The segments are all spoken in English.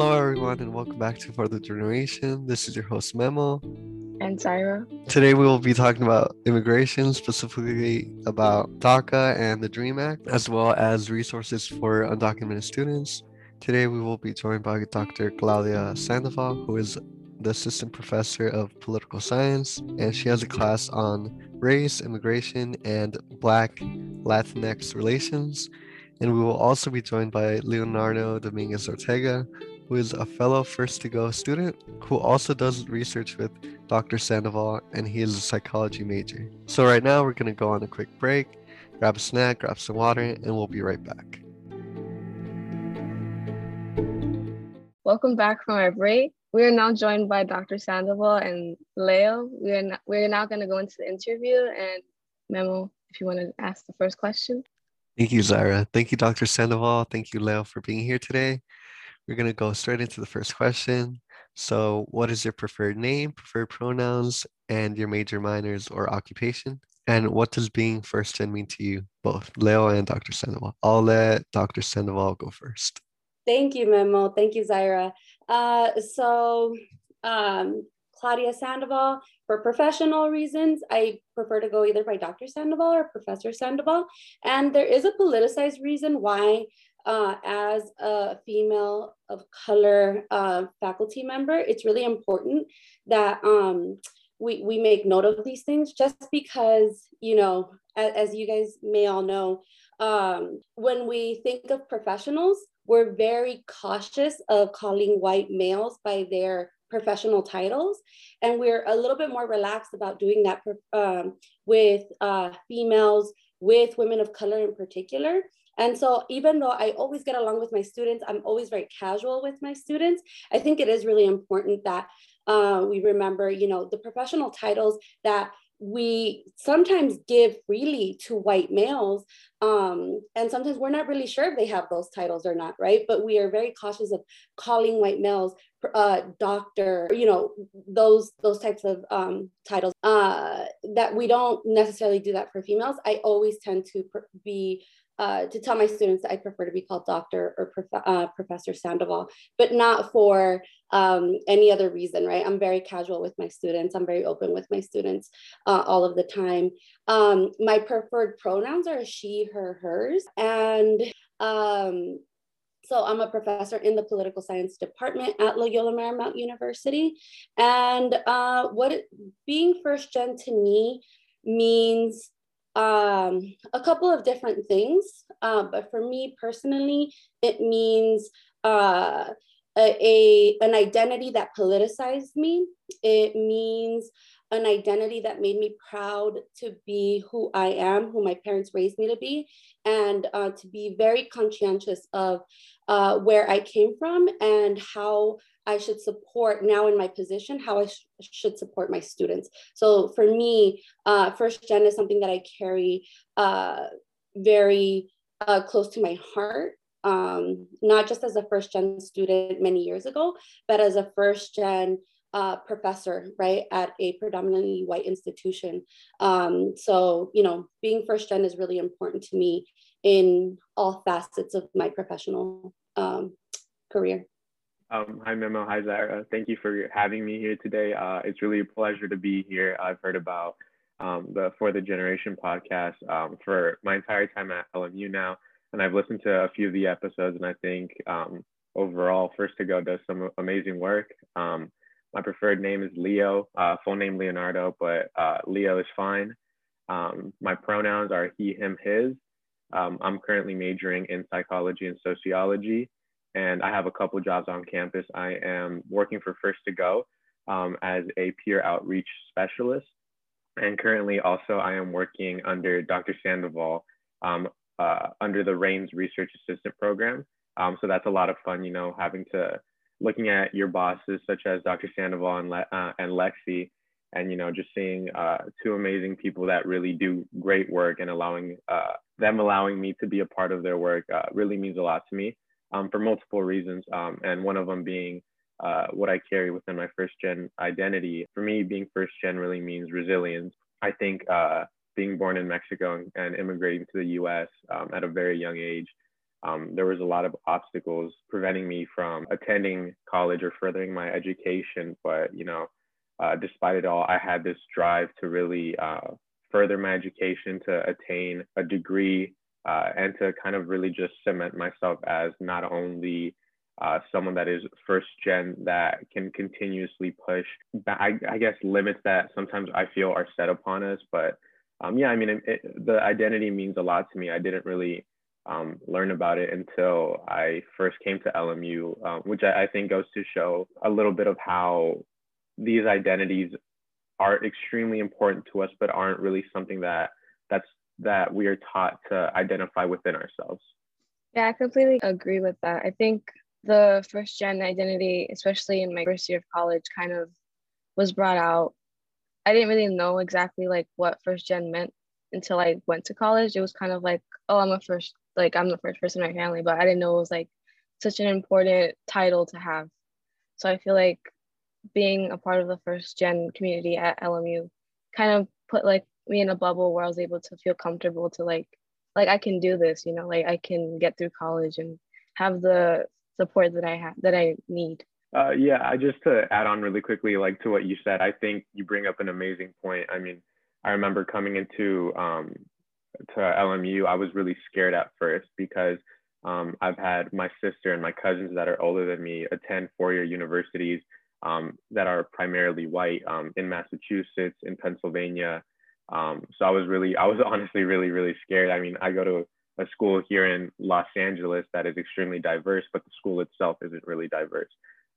Hello, everyone, and welcome back to For the Generation. This is your host, Memo. And Zaira. Today, we will be talking about immigration, specifically about DACA and the DREAM Act, as well as resources for undocumented students. Today, we will be joined by Dr. Claudia Sandoval, who is the assistant professor of political science, and she has a class on race, immigration, and Black Latinx relations. And we will also be joined by Leonardo Dominguez Ortega, who is a fellow First to Go student who also does research with Dr. Sandoval, and he is a psychology major. So, right now, we're going to go on a quick break, grab a snack, grab some water, and we'll be right back. Welcome back from our break. We are now joined by Dr. Sandoval and Leo. We are, not, we are now going to go into the interview. And Memo, if you want to ask the first question. Thank you, Zaira. Thank you, Dr. Sandoval. Thank you, Leo, for being here today. We're going to go straight into the first question. So, what is your preferred name, preferred pronouns, and your major minors or occupation? And what does being first gen mean to you, both Leo and Dr. Sandoval? I'll let Dr. Sandoval go first. Thank you, Memo. Thank you, Zaira. Uh, so, um, Claudia Sandoval. For professional reasons, I prefer to go either by Dr. Sandoval or Professor Sandoval. And there is a politicized reason why, uh, as a female of color uh, faculty member, it's really important that um, we, we make note of these things just because, you know, as, as you guys may all know, um, when we think of professionals, we're very cautious of calling white males by their professional titles. And we're a little bit more relaxed about doing that um, with uh, females, with women of color in particular. And so, even though I always get along with my students, I'm always very casual with my students. I think it is really important that uh, we remember, you know, the professional titles that we sometimes give freely to white males um, and sometimes we're not really sure if they have those titles or not right? But we are very cautious of calling white males uh, doctor you know those those types of um, titles. Uh, that we don't necessarily do that for females. I always tend to be uh, to tell my students that I prefer to be called Doctor or prof- uh, Professor Sandoval, but not for um, any other reason, right? I'm very casual with my students. I'm very open with my students uh, all of the time. Um, my preferred pronouns are she, her, hers. And um, so I'm a professor in the political science department at Loyola Marymount University. And uh, what it, being first gen to me means um, a couple of different things. Uh, but for me personally, it means uh, a, a, an identity that politicized me. It means an identity that made me proud to be who I am, who my parents raised me to be, and uh, to be very conscientious of uh, where I came from and how I should support now in my position, how I sh- should support my students. So for me, uh, first gen is something that I carry uh, very uh, close to my heart. Um, not just as a first gen student many years ago, but as a first gen uh, professor, right, at a predominantly white institution. Um, so, you know, being first gen is really important to me in all facets of my professional um, career. Um, hi, Memo. Hi, Zara. Thank you for having me here today. Uh, it's really a pleasure to be here. I've heard about um, the For the Generation podcast um, for my entire time at LMU now, and I've listened to a few of the episodes, and I think um, overall, First to Go does some amazing work. Um, my preferred name is Leo, uh, full name Leonardo, but uh, Leo is fine. Um, my pronouns are he, him, his. I'm currently majoring in psychology and sociology, and I have a couple jobs on campus. I am working for First to Go um, as a peer outreach specialist, and currently also I am working under Dr. Sandoval um, uh, under the RAINS Research Assistant Program. Um, so that's a lot of fun, you know, having to looking at your bosses such as Dr. Sandoval and, Le- uh, and Lexi, and you know just seeing uh, two amazing people that really do great work and allowing uh, them allowing me to be a part of their work uh, really means a lot to me um, for multiple reasons, um, and one of them being uh, what I carry within my first gen identity. For me, being first gen really means resilience. I think uh, being born in Mexico and, immigrating to the U.S. Um, at a very young age um, there was a lot of obstacles preventing me from attending college or furthering my education. But, you know, uh, despite it all, I had this drive to really uh, further my education, to attain a degree, uh, and to kind of really just cement myself as not only uh, someone that is first gen that can continuously push, I, I, guess, limits that sometimes I feel are set upon us. But um, yeah, I mean, it, it, the identity means a lot to me. I didn't really um, learn about it until I first came to LMU, um, which I, I, think goes to show a little bit of how these identities are extremely important to us, but aren't really something that that's that we are taught to identify within ourselves. Yeah, I completely agree with that. I think the first gen identity, especially in my first year of college, kind of was brought out. I didn't really know exactly like what first gen meant until I went to college. It was kind of like, oh, I'm a first like I'm the first person in my family, but I didn't know it was like such an important title to have. So I feel like being a part of the first gen community at LMU kind of put like me in a bubble where I was able to feel comfortable to like like I can do this, you know, like I can get through college and have the support that I have that I need. Uh, yeah, I just to add on really quickly, like to what you said, I think you bring up an amazing point. I mean, I remember coming into um, to LMU, I was really scared at first because um, I've had my sister and my cousins that are older than me attend four-year universities um, that are primarily white um, in Massachusetts, in Pennsylvania. Um, so I was really, I was honestly really, really scared. I mean, I go to a school here in Los Angeles that is extremely diverse, but the school itself isn't really diverse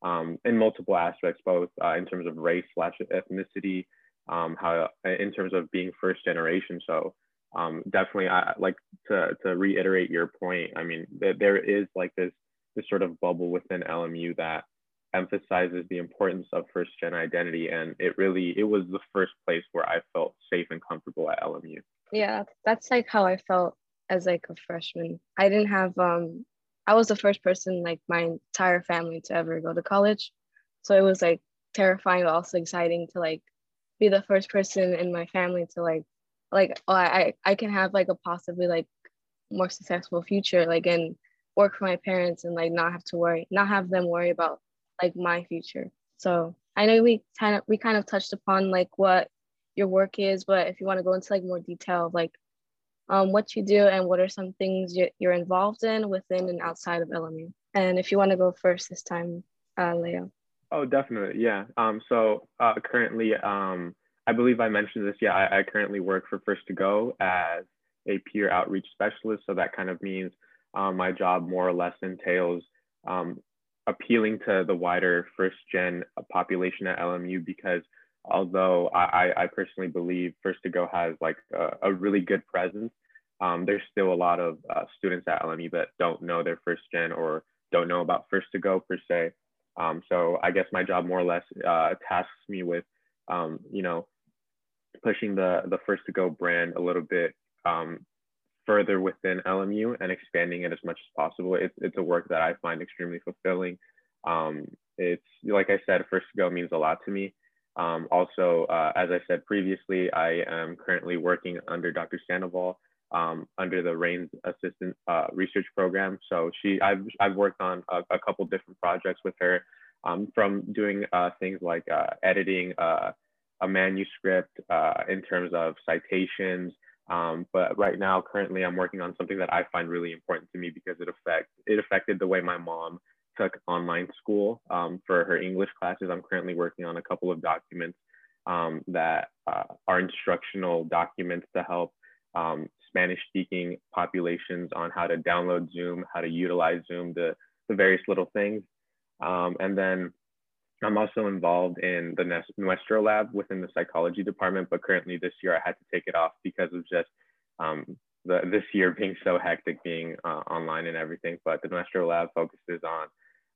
um, in multiple aspects, both uh, in terms of race slash ethnicity, um, how in terms of being first generation. So um, definitely I like to, to reiterate your point. I mean, th- there is like this, this sort of bubble within LMU that emphasizes the importance of first gen identity. And it really, it was the first place where I felt safe and comfortable at LMU. Yeah, that's like how I felt as like a freshman. I didn't have, um, I was the first person like my entire family to ever go to college. So it was like terrifying, but also exciting to like be the first person in my family to like like oh, I I can have like a possibly like more successful future like and work for my parents and like not have to worry not have them worry about like my future so I know we kind of we kind of touched upon like what your work is but if you want to go into like more detail like um, what you do and what are some things you're involved in within and outside of LMU and if you want to go first this time uh, Leo oh definitely yeah um, so uh, currently um, I believe I mentioned this. Yeah, I, I currently work for First to Go as a peer outreach specialist. So that kind of means um, my job more or less entails um, appealing to the wider first gen population at LMU because although I, I personally believe First to Go has like a, a really good presence, um, there's still a lot of uh, students at LMU that don't know their first gen or don't know about First to Go per se. Um, so I guess my job more or less uh, tasks me with um, you know, pushing the the first to go brand a little bit um, further within LMU and expanding it as much as possible. It's it's a work that I find extremely fulfilling. Um, it's like I said, first go means a lot to me. Um, also, uh, as I said previously, I am currently working under Dr. Sandoval um, under the RAINS Assistant uh, Research Program. So she, I've, I've worked on a, a couple different projects with her um, from doing uh, things like uh, editing uh, a manuscript uh, in terms of citations. Um, but right now, currently, I'm working on something that I find really important to me because it affect it affected the way my mom took online school um, for her English classes. I'm currently working on a couple of documents um, that uh, are instructional documents to help um, Spanish speaking populations on how to download Zoom, how to utilize Zoom, the, the various little things. Um, and then I'm also involved in the Nuestro lab within the psychology department, but currently this year I had to take it off because of just um, the, this year being so hectic, being uh, online and everything. But the Nuestro lab focuses on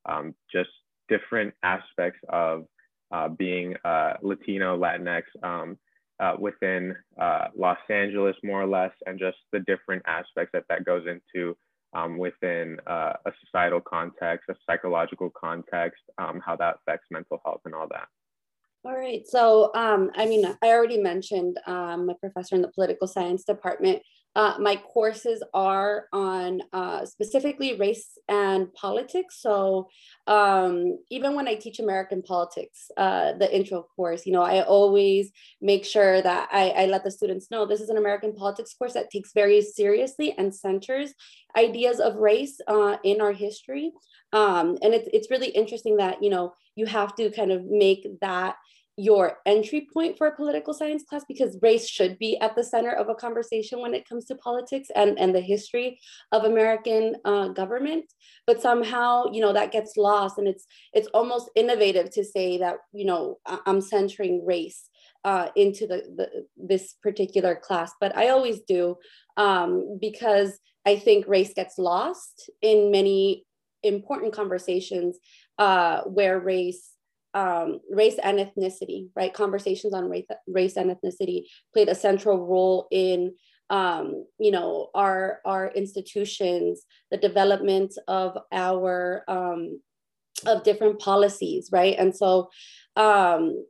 um, just different aspects of uh, being uh, Latino, Latinx um, uh, within uh, Los Angeles, more or less, and just the different aspects that that goes into um, within uh, a societal context, a psychological context, um, how that affects mental health and all that. All right. So, um, I mean, I already mentioned um, a professor in the political science department, Uh, my courses are on uh, specifically race and politics. So um, even when I teach American politics, uh, the intro course, you know, I always make sure that I, I let the students know this is an American politics course that takes very seriously and centers ideas of race uh, in our history. Um, and it's, it's really interesting that, you know, you have to kind of make that your entry point for a political science class because race should be at the center of a conversation when it comes to politics and, and the history of American uh, government. But somehow, you know, that gets lost and it's it's almost innovative to say that, you know, I'm centering race uh, into the, the this particular class. But I always do um, because I think race gets lost in many important conversations uh, where race um, race and ethnicity, right? Conversations on race, race and ethnicity played a central role in, um, you know, our our institutions, the development of our um, of different policies, right? And so, um,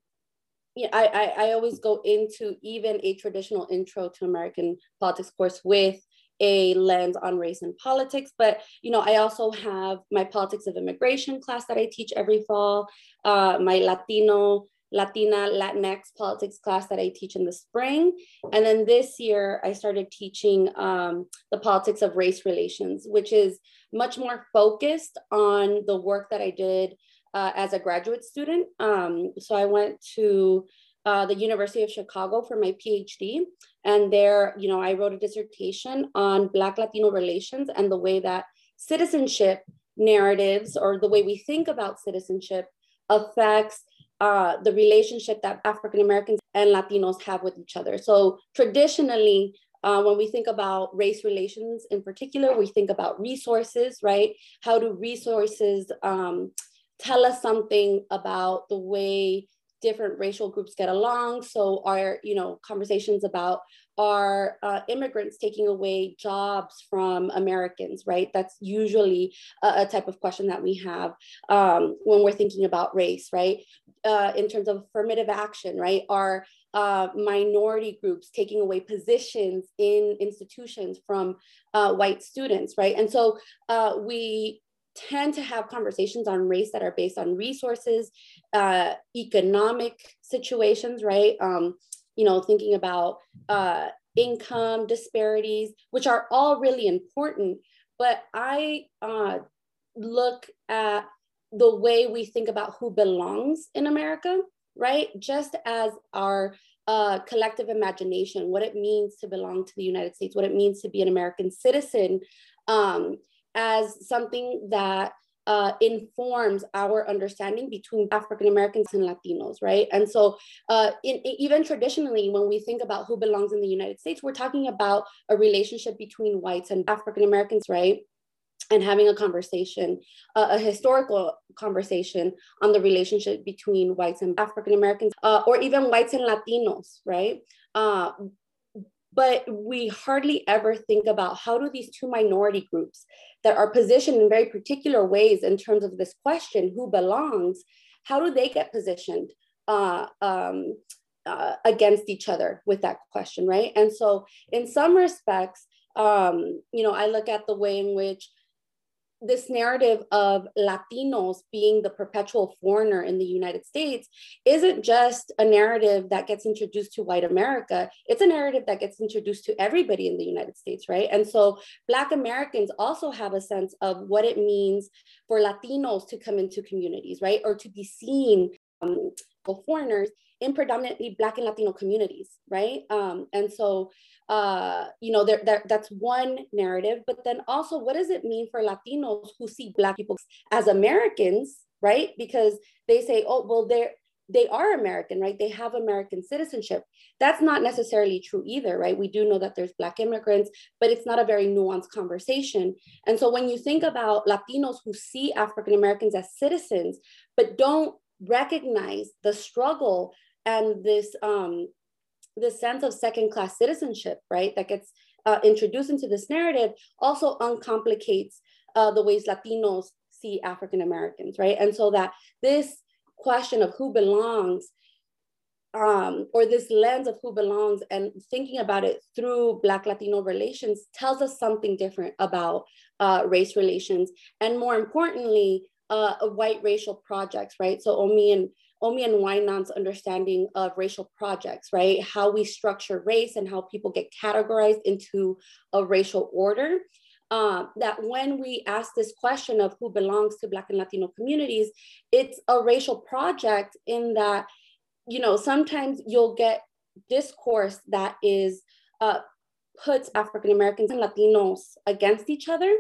yeah, I, I I always go into even a traditional intro to American politics course with a lens on race and politics. But you know, I also have my politics of immigration class that I teach every fall, uh, my Latino, Latina, Latinx politics class that I teach in the spring. And then this year, I started teaching um, the politics of race relations, which is much more focused on the work that I did uh, as a graduate student. Um, so I went to uh, the University of Chicago for my PhD. And there, you know, I wrote a dissertation on Black Latino relations and the way that citizenship narratives or the way we think about citizenship affects uh, the relationship that African Americans and Latinos have with each other. So traditionally, uh, when we think about race relations in particular, we think about resources, right? How do resources um, tell us something about the way different racial groups get along. So our, you know, conversations about are uh, immigrants taking away jobs from Americans, right? That's usually a, a type of question that we have um, when we're thinking about race, right? Uh, in terms of affirmative action, right? Are uh, minority groups taking away positions in institutions from uh, white students, right? And so uh, we tend to have conversations on race that are based on resources, uh, economic situations, right? Um, you know, thinking about uh, income disparities, which are all really important. But I uh, look at the way we think about who belongs in America, right? Just as our uh, collective imagination, what it means to belong to the United States, what it means to be an American citizen. Um, as something that uh, informs our understanding between African Americans and Latinos, right? And so, uh, in, even traditionally, when we think about who belongs in the United States, we're talking about a relationship between whites and African Americans, right? And having a conversation, uh, a historical conversation on the relationship between whites and African Americans, uh, or even whites and Latinos, right? But we hardly ever think about how do these two minority groups that are positioned in very particular ways in terms of this question who belongs how do they get positioned uh, um, uh, against each other with that question right? And so in some respects um, you know i look at the way in which this narrative of Latinos being the perpetual foreigner in the United States isn't just a narrative that gets introduced to white America. It's a narrative that gets introduced to everybody in the United States, right? And so Black Americans also have a sense of what it means for Latinos to come into communities, right? Or to be seen um, foreigners in predominantly Black and Latino communities, right? Um, and so uh, you know, there, that's one narrative. But then also, what does it mean for Latinos who see Black people as Americans, right? Because they say, oh, well, they're they are American, right? They have American citizenship. That's not necessarily true either, right? We do know that there's Black immigrants, but it's not a very nuanced conversation. And so when you think about Latinos who see African Americans as citizens, but don't recognize the struggle and this um, this sense of second class citizenship, right, that gets uh, introduced into this narrative also uncomplicates uh, the ways Latinos see African Americans, right? And so that this question of who belongs um, or this lens of who belongs and thinking about it through Black Latino relations tells us something different about uh, race relations. And more importantly, uh, white racial projects, right? So Omi and Omi and Winant's understanding of racial projects, right? How we structure race and how people get categorized into a racial order. Uh, that when we ask this question of who belongs to Black and Latino communities, it's a racial project in that you know, sometimes you'll get discourse that is uh, puts African Americans and Latinos against each other.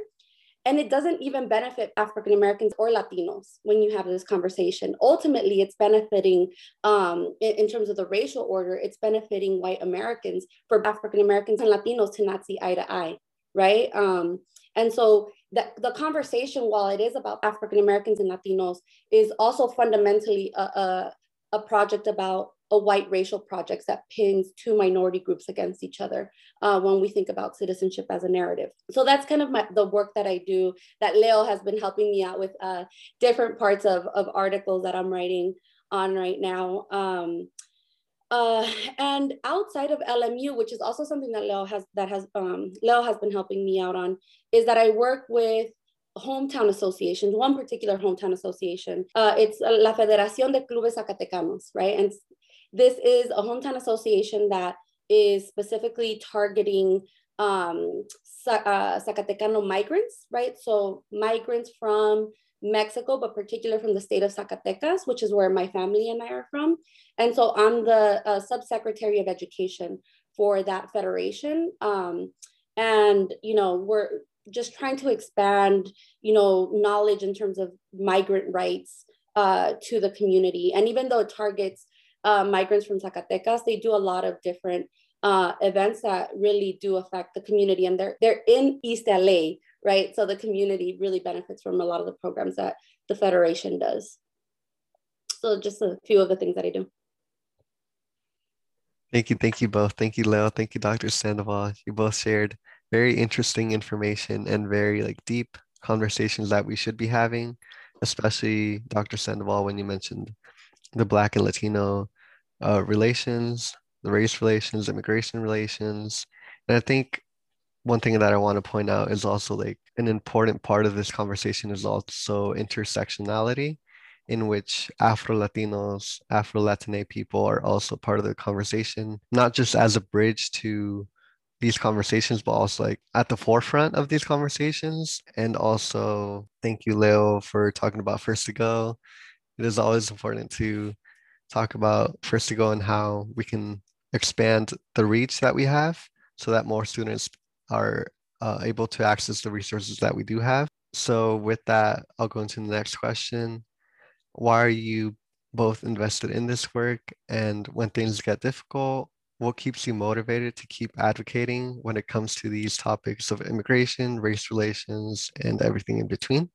And it doesn't even benefit African Americans or Latinos when you have this conversation. Ultimately, it's benefiting, um, in, in, terms of the racial order, it's benefiting white Americans for African Americans and Latinos to not see eye to eye, right? Um, and so the, the conversation, while it is about African Americans and Latinos, is also fundamentally a, a, a project about a white racial project that pins two minority groups against each other uh, when we think about citizenship as a narrative. So that's kind of my, the work that I do that Leo has been helping me out with uh, different parts of, of articles that I'm writing on right now. Um, uh, and outside of LMU, which is also something that Leo has that has um, Leo has been helping me out on, is that I work with hometown associations, one particular hometown association. Uh, it's La Federación de Clubes Zacatecanos, right? And this is a hometown association that is specifically targeting um, uh, Zacatecano migrants, right? So migrants from Mexico, but particular from the state of Zacatecas, which is where my family and I are from. And so I'm the uh, subsecretary of education for that federation. Um, and, you know, we're just trying to expand, you know, knowledge in terms of migrant rights uh, to the community. And even though it targets uh, migrants from Zacatecas, they do a lot of different uh, events that really do affect the community. And they're, they're in East LA, right? So the community really benefits from a lot of the programs that the Federation does. So just a few of the things that I do. Thank you. Thank you both. Thank you, Leo. Thank you, Dr. Sandoval. You both shared very interesting information and very like deep conversations that we should be having, especially Dr. Sandoval when you mentioned the Black and Latino uh, relations, the race relations, immigration relations. And I think one thing that I want to point out is also like an important part of this conversation is also intersectionality, in which Afro Latinos, Afro Latine people are also part of the conversation, not just as a bridge to these conversations, but also like at the forefront of these conversations. And also, thank you, Leo, for talking about First to Go. It is always important to talk about First to Go and how we can expand the reach that we have so that more students are uh, able to access the resources that we do have. So, with that, I'll go into the next question. Why are you both invested in this work? And when things get difficult, what keeps you motivated to keep advocating when it comes to these topics of immigration, race relations, and everything in between?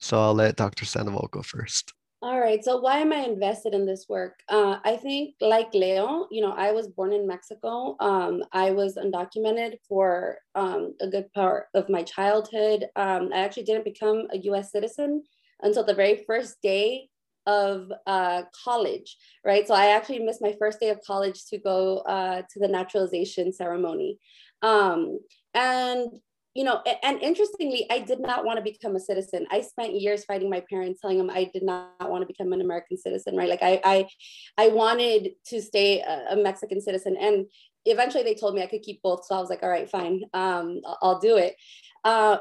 So I'll let Dr. Sandoval go first. All right. So why am I invested in this work? Uh, I think, like Leo, you know, I was born in Mexico. Um, I was undocumented for um, a good part of my childhood. Um, I actually didn't become a U.S. citizen until the very first day of uh, college, right? So I actually missed my first day of college to go uh, to the naturalization ceremony. Um, and you know, and interestingly, I did not want to become a citizen. I spent years fighting my parents, telling them I did not want to become an American citizen, right? Like I, I, I wanted to stay a, Mexican citizen, and eventually they told me I could keep both. So I was like, all right, fine, um, I'll do it. Uh,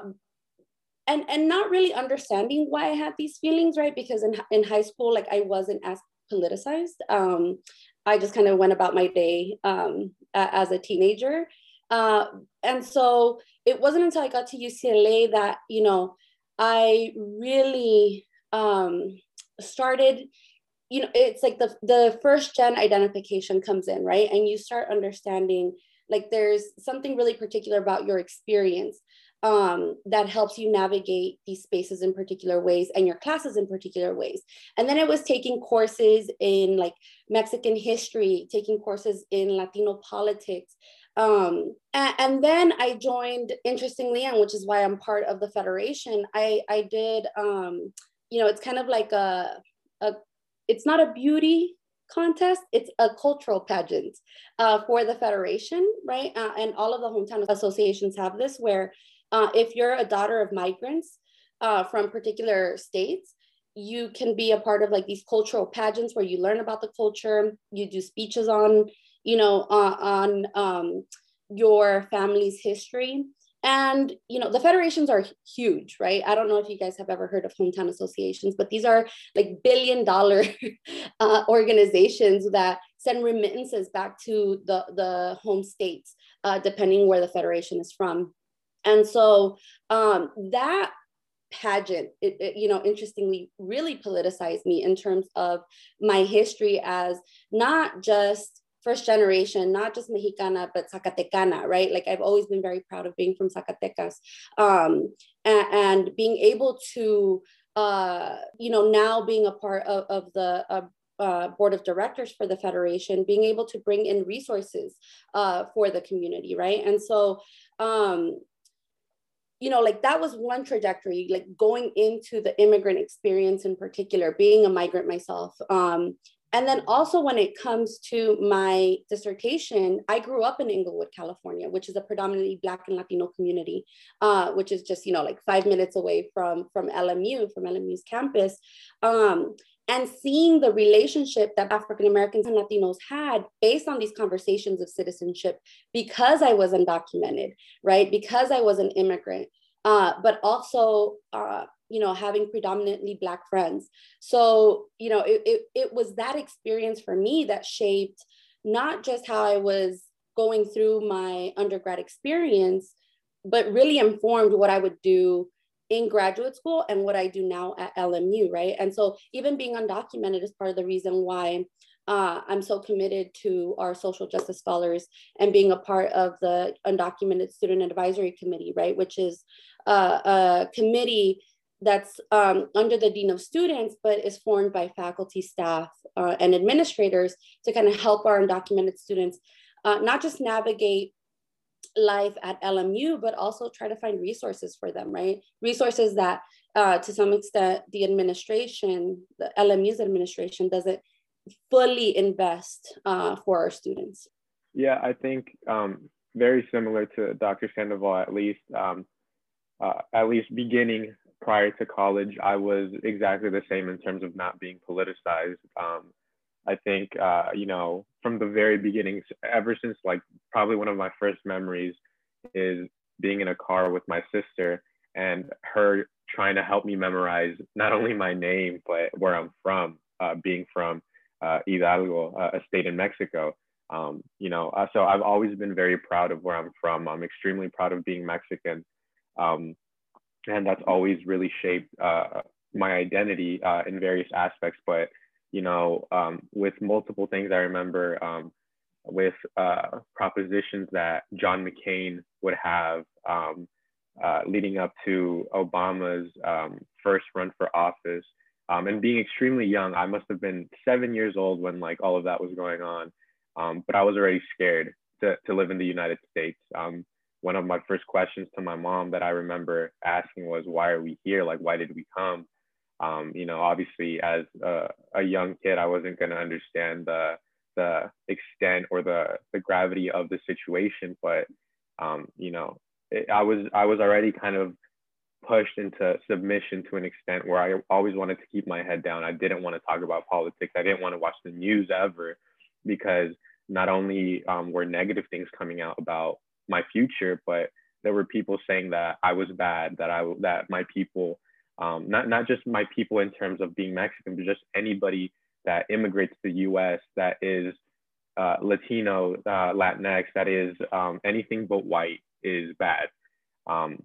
and and not really understanding why I had these feelings, right? Because in in high school, like I wasn't as politicized. Um, I just kind of went about my day um, as a teenager, uh, and so it wasn't until I got to UCLA that you know I really um, started. You know, it's like the the first gen identification comes in, right? And you start understanding like there's something really particular about your experience um, that helps you navigate these spaces in particular ways and your classes in particular ways. And then it was taking courses in like Mexican history, taking courses in Latino politics. Um, and, and, then I joined, interestingly, and which is why I'm part of the federation, I, I did, um, you know, it's kind of like a, a, it's not a beauty contest. It's a cultural pageant uh, for the federation, right? Uh, and all of the hometown associations have this, where uh, if you're a daughter of migrants uh, from particular states, you can be a part of like these cultural pageants where you learn about the culture, you do speeches on, you know, uh, on um, your family's history. And you know the federations are huge, right? I don't know if you guys have ever heard of hometown associations, but these are like billion dollar uh, organizations that send remittances back to the the home states, uh, depending where the federation is from. And so um, that pageant, it, it, you know, interestingly, really politicized me in terms of my history as not just first generation, not just Mexicana, but Zacatecana, right? Like I've always been very proud of being from Zacatecas um, and, and, being able to, uh, you know, now being a part of, of the uh, uh, board of directors for the federation, being able to bring in resources uh, for the community, right? And so, um, you know, like that was one trajectory, like going into the immigrant experience in particular, being a migrant myself, um, and then also when it comes to my dissertation, I grew up in Inglewood, California, which is a predominantly Black and Latino community, uh, which is just, you know, like five minutes away from, from LMU, from LMU's campus. Um, and seeing the relationship that African Americans and Latinos had based on these conversations of citizenship because I was undocumented, right? Because I was an immigrant, uh, but also uh, you know having predominantly black friends. So you know it, it, it was that experience for me that shaped not just how i was going through my undergrad experience but really informed what i would do in graduate school and what i do now at lmu right? And so even being undocumented is part of the reason why uh, I'm so committed to our social justice scholars and being a part of the Undocumented Student Advisory Committee, right, which is uh, a committee that's um, under the Dean of Students, but is formed by faculty, staff, uh, and administrators to kind of help our undocumented students uh, not just navigate life at LMU, but also try to find resources for them, right? Resources that uh, to some extent the administration, the LMU's administration doesn't fully invest uh, for our students. Yeah, I think um, very similar to Dr. Sandoval, at least, um, uh, at least beginning prior to college, I was exactly the same in terms of not being politicized. Um, I think, uh, you know, from the very beginning, ever since like probably one of my first memories is being in a car with my sister and her trying to help me memorize not only my name, but where I'm from, uh, being from uh, Hidalgo, uh, a state in Mexico. Um, you know, uh, so I've always been very proud of where I'm from. I'm extremely proud of being Mexican. Um, and that's always really shaped uh, my identity uh, in various aspects. But you know, um, with multiple things, I remember um, with uh, propositions that John McCain would have um, uh, leading up to Obama's um, first run for office. Um, and being extremely young, I must have been seven years old when like all of that was going on. Um, but I was already scared to, to live in the United States. Um, one of my first questions to my mom that I remember asking was, "Why are we here? Like, why did we come?" Um, you know, obviously, as a, a young kid, I wasn't going to understand the the extent or the the gravity of the situation, but um, you know, it, I was I was already kind of pushed into submission to an extent where I always wanted to keep my head down. I didn't want to talk about politics. I didn't want to watch the news ever because not only um, were negative things coming out about my future, but there were people saying that I was bad, that I that my people, um, not not just my people in terms of being Mexican, but just anybody that immigrates to the U.S. that is uh, Latino, uh, Latinx, that is um, anything but white is bad. Um,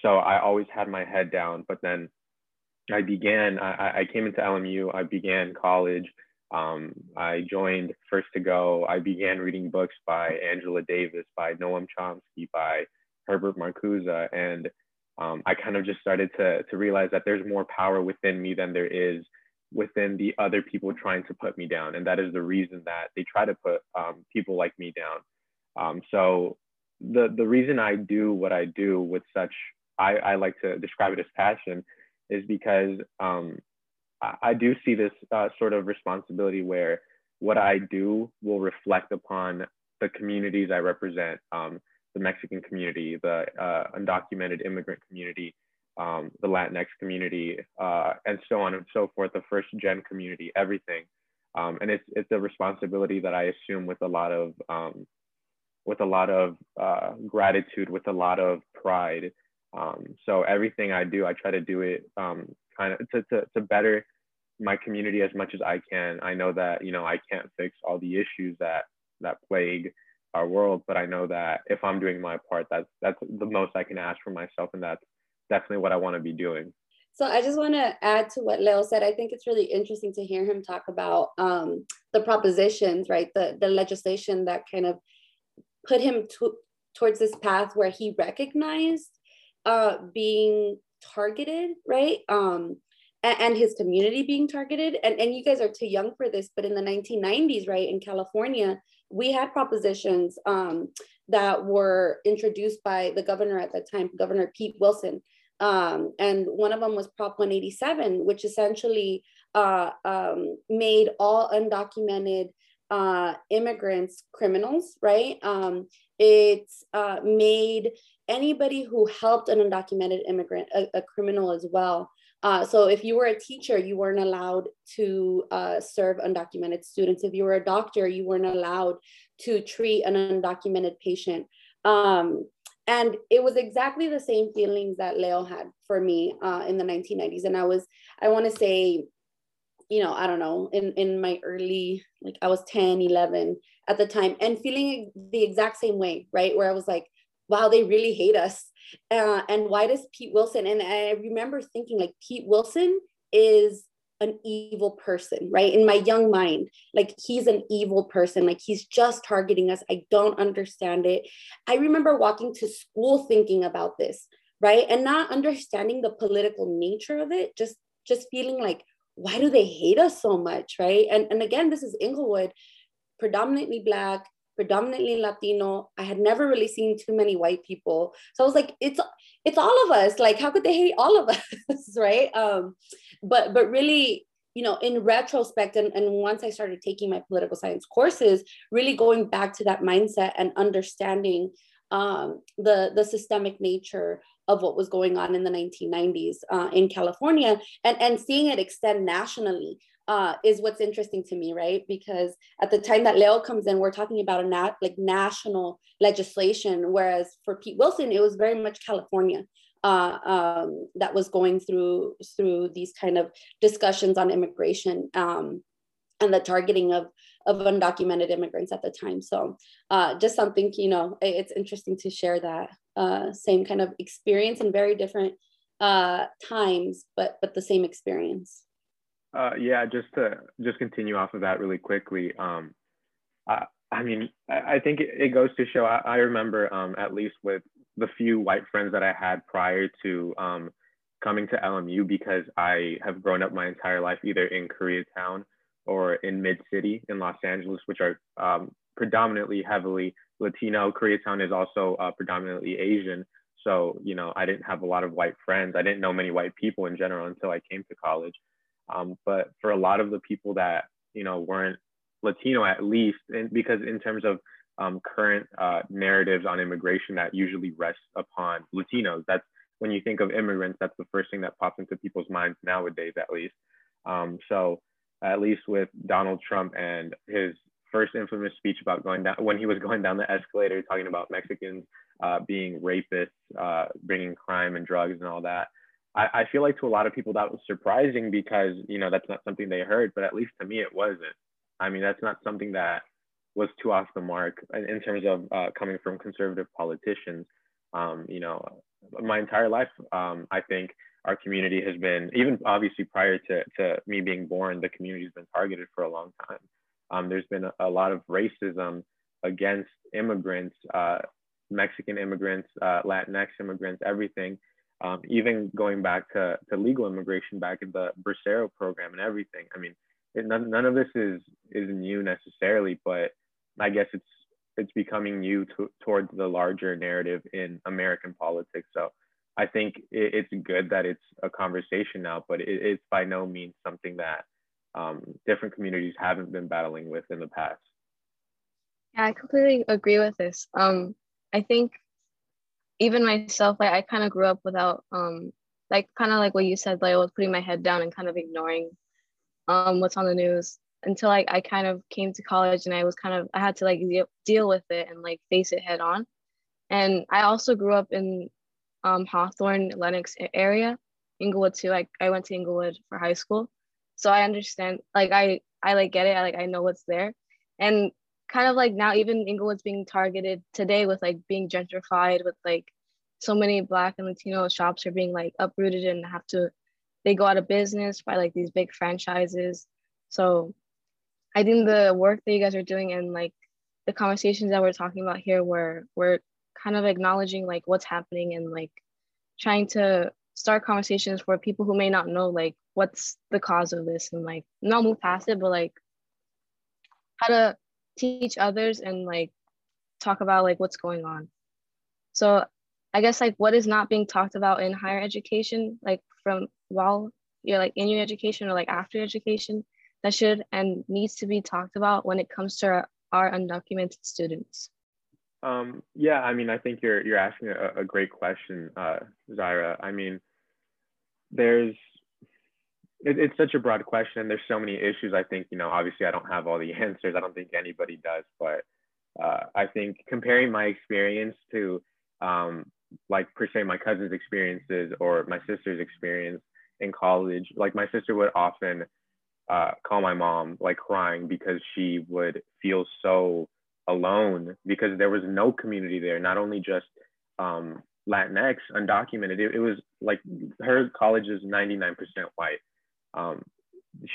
so I always had my head down, but then I began. I, I came into LMU. I began college. Um, I joined First to Go. I began reading books by Angela Davis, by Noam Chomsky, by Herbert Marcuse, and um, I kind of just started to to realize that there's more power within me than there is within the other people trying to put me down, and that is the reason that they try to put um, people like me down. Um, so the the reason I do what I do with such I, I like to describe it as passion is because um, I, do see this uh, sort of responsibility where what I do will reflect upon the communities I represent, um, the Mexican community, the uh, undocumented immigrant community, um, the Latinx community, uh, and so on and so forth, the first gen community, everything. Um, and it's, it's a responsibility that I assume with a lot of, um, with a lot of uh, gratitude, with a lot of pride. Um, so everything I do, I try to do it um, kind of to, to, to better my community as much as I can. I know that, you know, I can't fix all the issues that, that plague our world, but I know that if I'm doing my part, that's, that's the most I can ask for myself. And that's definitely what I want to be doing. So I just want to add to what Leo said. I think it's really interesting to hear him talk about um, the propositions, right? The, the legislation that kind of put him to, towards this path where he recognized uh, being targeted, right? Um, and, and, his community being targeted. And, and you guys are too young for this, but in the 1990s, right, in California, we had propositions um, that were introduced by the governor at that time, Governor Pete Wilson. Um, and one of them was Prop 187, which essentially uh, um, made all undocumented uh, immigrants criminals, right? Um, it uh, made anybody who helped an undocumented immigrant a, a criminal as well. Uh, so if you were a teacher, you weren't allowed to uh, serve undocumented students. If you were a doctor, you weren't allowed to treat an undocumented patient. Um, and it was exactly the same feelings that Leo had for me uh, in the 1990s. And I was, I want to say, you know, I don't know, in, in my early, like I was 10, 11 at the time and feeling the exact same way, right? Where I was like, wow, they really hate us. Uh, and why does Pete Wilson? And I remember thinking like Pete Wilson is an evil person, right? In my young mind, like he's an evil person, like he's just targeting us. I don't understand it. I remember walking to school thinking about this, right? And not understanding the political nature of it, just just feeling like, why do they hate us so much, right? And and again, this is Inglewood, predominantly black, predominantly Latino. I had never really seen too many white people. So I was like, it's it's all of us. Like, how could they hate all of us? right. Um, but but really, you know, in retrospect, and, and once I started taking my political science courses, really going back to that mindset and understanding um, the the systemic nature of what was going on in the 1990s uh, in California and, and seeing it extend nationally uh, is what's interesting to me, right? Because at the time that Leo comes in, we're talking about a nat- like national legislation, whereas for Pete Wilson, it was very much California uh, um, that was going through through these kind of discussions on immigration um, and the targeting of of undocumented immigrants at the time. So uh, just something, you know, it's interesting to share that uh, same kind of experience in very different uh, times, but but the same experience. Uh, yeah, just to just continue off of that really quickly. Um, I, I mean, I, I think it, it, goes to show. I, I remember um, at least with the few white friends that I had prior to um, coming to LMU, because I have grown up my entire life either in Koreatown or in Mid City in Los Angeles, which are um, predominantly heavily Latino. Koreatown is also uh, predominantly Asian. So, you know, I didn't have a lot of white friends. I didn't know many white people in general until I came to college. Um, but for a lot of the people that you know weren't Latino, at least, and because in terms of um, current uh, narratives on immigration, that usually rests upon Latinos. That's when you think of immigrants, that's the first thing that pops into people's minds nowadays, at least. Um, so at least with Donald Trump and his first infamous speech about going down when he was going down the escalator talking about Mexicans uh, being rapists, uh, bringing crime and drugs and all that. I, I feel like to a lot of people that was surprising because you know that's not something they heard, but at least to me it wasn't. I mean, that's not something that was too off the mark in terms of uh, coming from conservative politicians. Um, you know, my entire life, um, I think our community has been, even obviously prior to, to me being born, the community has been targeted for a long time. Um, there's been a, a, lot of racism against immigrants, uh, Mexican immigrants, uh, Latinx immigrants, everything um, even going back to, to legal immigration back in the Bracero program and everything. I mean, it, none, none of this is is new necessarily, but I guess it's it's becoming new to, towards the larger narrative in American politics. So I think it, it's good that it's a conversation now, but it, it's by no means something that um, different communities haven't been battling with in the past. Yeah, I completely agree with this. Um, I think even myself, like I kind of grew up without, um, like kind of like what you said, like I was putting my head down and kind of ignoring um, what's on the news until like I kind of came to college and I was kind of I had to like de- deal with it and like face it head on. And I also grew up in um, Hawthorne, Lenox area, Inglewood too. Like I went to Inglewood for high school, so I understand. Like I I like get it. I like I know what's there, and kind of like now even Inglewood's being targeted today with like being gentrified with like so many Black and Latino shops are being like uprooted and have to they go out of business by like these big franchises. So I think the work that you guys are doing and like the conversations that we're talking about here where we're kind of acknowledging like what's happening and like trying to start conversations for people who may not know like what's the cause of this and like not move past it but like how to teach others and like talk about like what's going on so i guess like what is not being talked about in higher education like from while you're like in your education or like after education that should and needs to be talked about when it comes to our, our undocumented students? Um, yeah, I mean, I think you're you're asking a, a great question, uh, Zaira. I mean, there's it, it's such a broad question. and There's so many issues. I think you know, obviously, I don't have all the answers. I don't think anybody does, but uh, I think comparing my experience to um, like per se my cousin's experiences or my sister's experience in college, like my sister would often uh, call my mom like crying because she would feel so alone because there was no community there, not only just um, Latinx, undocumented. It, it, was like her college is 99% white. Um,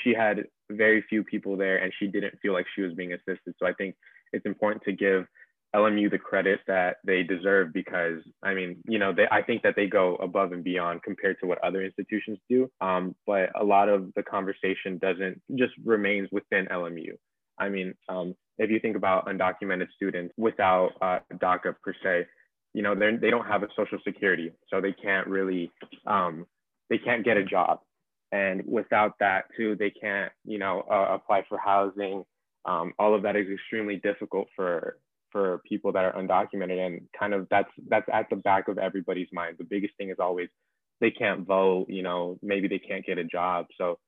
she had very few people there and she didn't feel like she was being assisted. So I think it's important to give LMU the credit that they deserve because I mean, you know, they I think that they go above and beyond compared to what other institutions do. Um, but a lot of the conversation doesn't just remains within LMU. I mean, um, if you think about undocumented students without uh, DACA per se, you know, they they don't have a social security, so they can't really um, they can't get a job, and without that too, they can't you know uh, apply for housing. Um, all of that is extremely difficult for for people that are undocumented and kind of that's that's at the back of everybody's mind. The biggest thing is always they can't vote you know maybe they can't get a job. So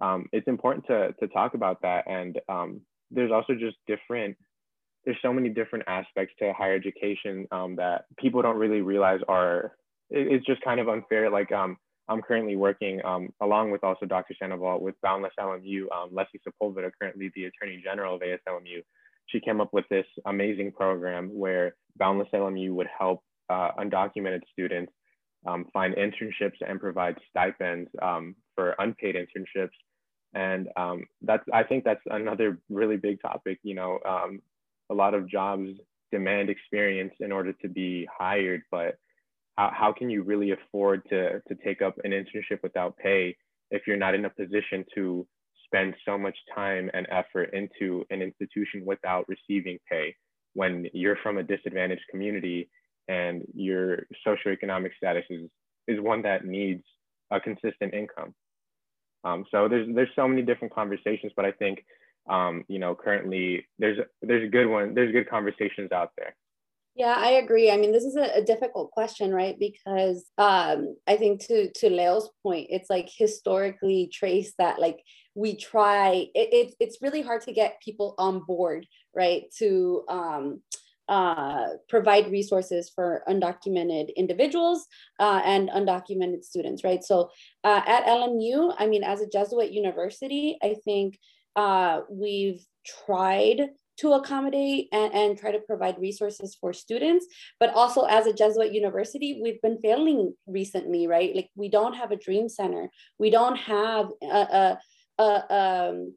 um, it's important to to talk about that and um, there's also just different there's so many different aspects to higher education um, that people don't really realize are it, it's just kind of unfair like um, I'm currently working um, along with also Dr. Sandoval with Boundless LMU, um, Leslie Sepulveda, currently the Attorney General of ASLMU, she came up with this amazing program where Boundless LMU would help uh, undocumented students um, find internships and provide stipends um, for unpaid internships. And um, that's, I think that's another really big topic. You know, um, a lot of jobs demand experience in order to be hired, but how, how can you really afford to, to take up an internship without pay if you're not in a position to spend so much time and effort into an institution without receiving pay when you're from a disadvantaged community and your socioeconomic status is, is one that needs a consistent income. Um, so there's there's so many different conversations, but I think um, you know currently there's there's a good one there's good conversations out there. Yeah, I agree. I mean, this is a, a difficult question, right? Because um, I think to to Leo's point, it's like historically traced that like we try. It, it it's really hard to get people on board, right? To um, uh, provide resources for undocumented individuals uh, and undocumented students, right? So uh, at LMU, I mean, as a Jesuit university, I think uh, we've tried to accommodate and, and try to provide resources for students. But also as a Jesuit university, we've been failing recently, right? Like we don't have a dream center. We don't have a, a, a, um,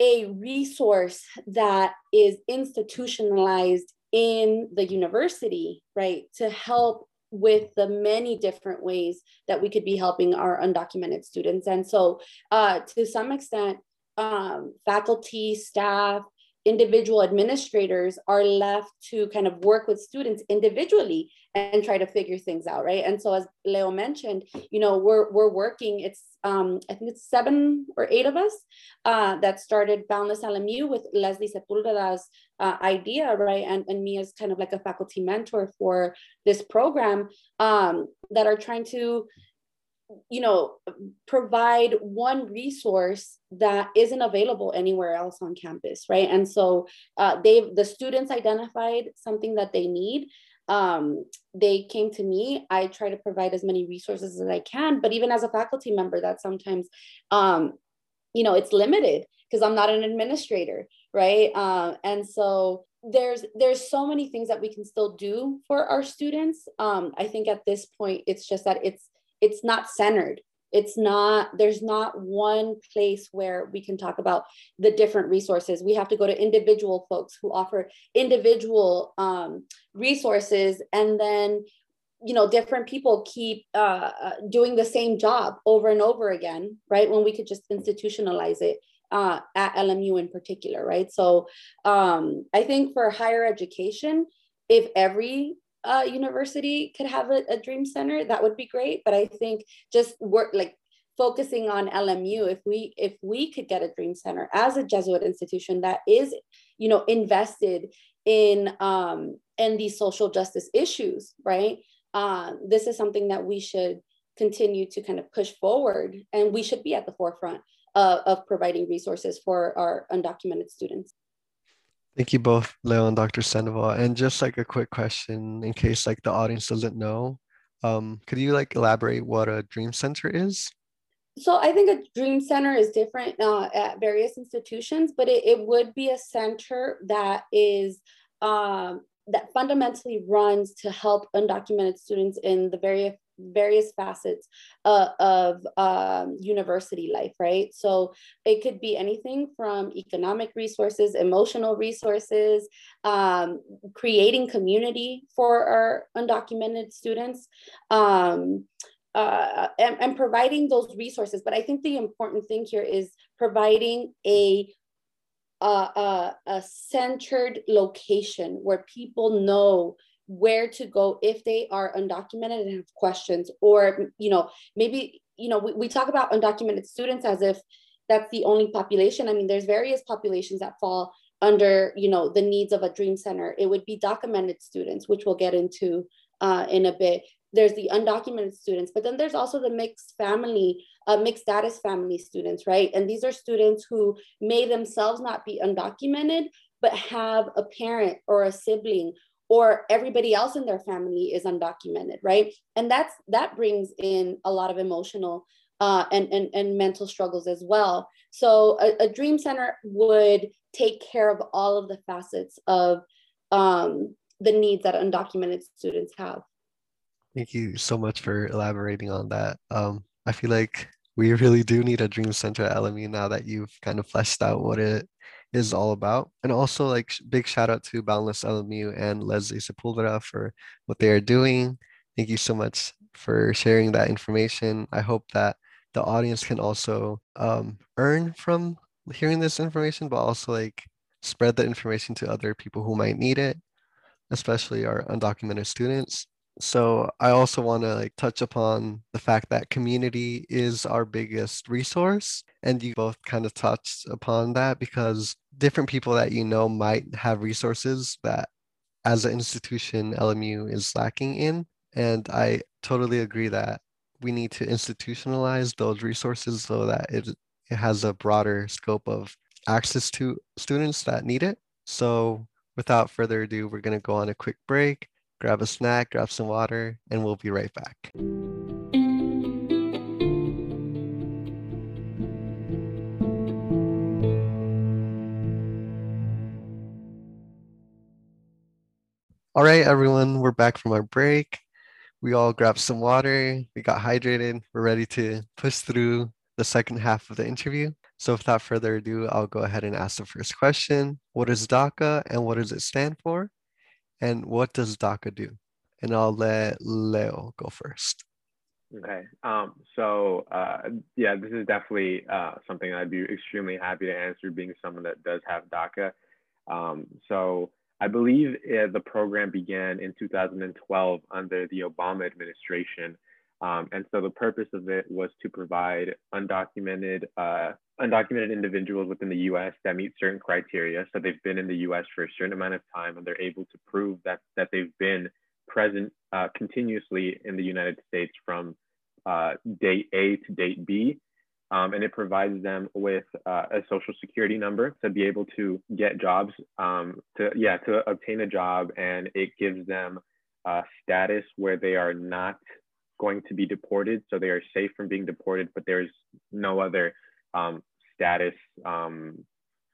a resource that is institutionalized in the university, right? To help with the many different ways that we could be helping our undocumented students. And so uh, to some extent, um, faculty, staff, individual administrators are left to kind of work with students individually and try to figure things out, right? And so as Leo mentioned, you know, we're we're working. It's um, I think it's seven or eight of us uh, that started Boundless LMU with Leslie Sepulveda's uh, idea, right? And, and me as kind of like a faculty mentor for this program um, that are trying to you know provide one resource that isn't available anywhere else on campus right and so uh, they've the students identified something that they need um, they came to me. I try to provide as many resources as i can but even as a faculty member that sometimes um, you know it's limited because i'm not an administrator right? Uh, and so there's there's so many things that we can still do for our students. Um, i think at this point it's just that it's it's not centered it's not there's not one place where we can talk about the different resources. We have to go to individual folks who offer individual um, resources and then you know different people keep uh, uh doing the same job over and over again right? When we could just institutionalize it uh, at lmu in particular right? So um, i think for higher education if every uh, university could have a, a dream center, that would be great. But I think just work like focusing on LMU, if we if we could get a dream center as a Jesuit institution that is, you know, invested in um, in these social justice issues, right? Uh, this is something that we should continue to kind of push forward, and we should be at the forefront uh, of providing resources for our undocumented students. Thank you both, Leo and Dr. Sandoval. And just like a quick question in case like the audience doesn't know, um, could you like elaborate what a dream center is? So I think a dream center is different uh, at various institutions, but it, it would be a center that is um, that fundamentally runs to help undocumented students in the various various facets uh, of um, university life, right? So it could be anything from economic resources, emotional resources, um, creating community for our undocumented students. Um, uh, and, and providing those resources. But I think the important thing here is providing a a, a, a, centered location where people know where to go if they are undocumented and have questions or you know maybe you know we, we talk about undocumented students as if that's the only population. I mean there's various populations that fall under you know the needs of a dream center. It would be documented students which we'll get into uh, in a bit. There's the undocumented students but then there's also the mixed family uh, mixed status family students right? And these are students who may themselves not be undocumented but have a parent or a sibling or everybody else in their family is undocumented right? And that's that brings in a lot of emotional uh, and, and and mental struggles as well. So a, a, dream center would take care of all of the facets of um, the needs that undocumented students have. Thank you so much for elaborating on that. Um, i feel like we really do need a dream center at lmu now that you've kind of fleshed out what it is all about. And also like big shout out to Boundless LMU and Leslie Sepulveda for what they are doing. Thank you so much for sharing that information. I hope that the audience can also um, earn from hearing this information, but also like spread the information to other people who might need it, especially our undocumented students. So I also want to like touch upon the fact that community is our biggest resource. And you both kind of touched upon that because different people that you know might have resources that as an institution LMU is lacking in. And I totally agree that we need to institutionalize those resources so that it, it has a broader scope of access to students that need it. So without further ado, we're going to go on a quick break grab a snack, grab some water, and we'll be right back. All right, everyone, we're back from our break. We all grabbed some water, we got hydrated, we're ready to push through the second half of the interview. So without further ado, I'll go ahead and ask the first question. What is DACA and what does it stand for? And what does DACA do? And I'll let Leo go first. Okay. Um, so uh, yeah, this is definitely uh, something I'd be extremely happy to answer, being someone that does have DACA. Um, so I believe uh, the program began in 2012 under the Obama administration. Um, and so the purpose of it was to provide undocumented uh, undocumented individuals within the U.S. that meet certain criteria. So they've been in the U.S. for a certain amount of time, and they're able to prove that that they've been present uh, continuously in the United States from uh, date A to date B. Um, and it provides them with uh, a social security number to be able to get jobs, um, to yeah, to obtain a job, and it gives them status where they are not going to be deported, so they are safe from being deported, but there's no other um, status, um,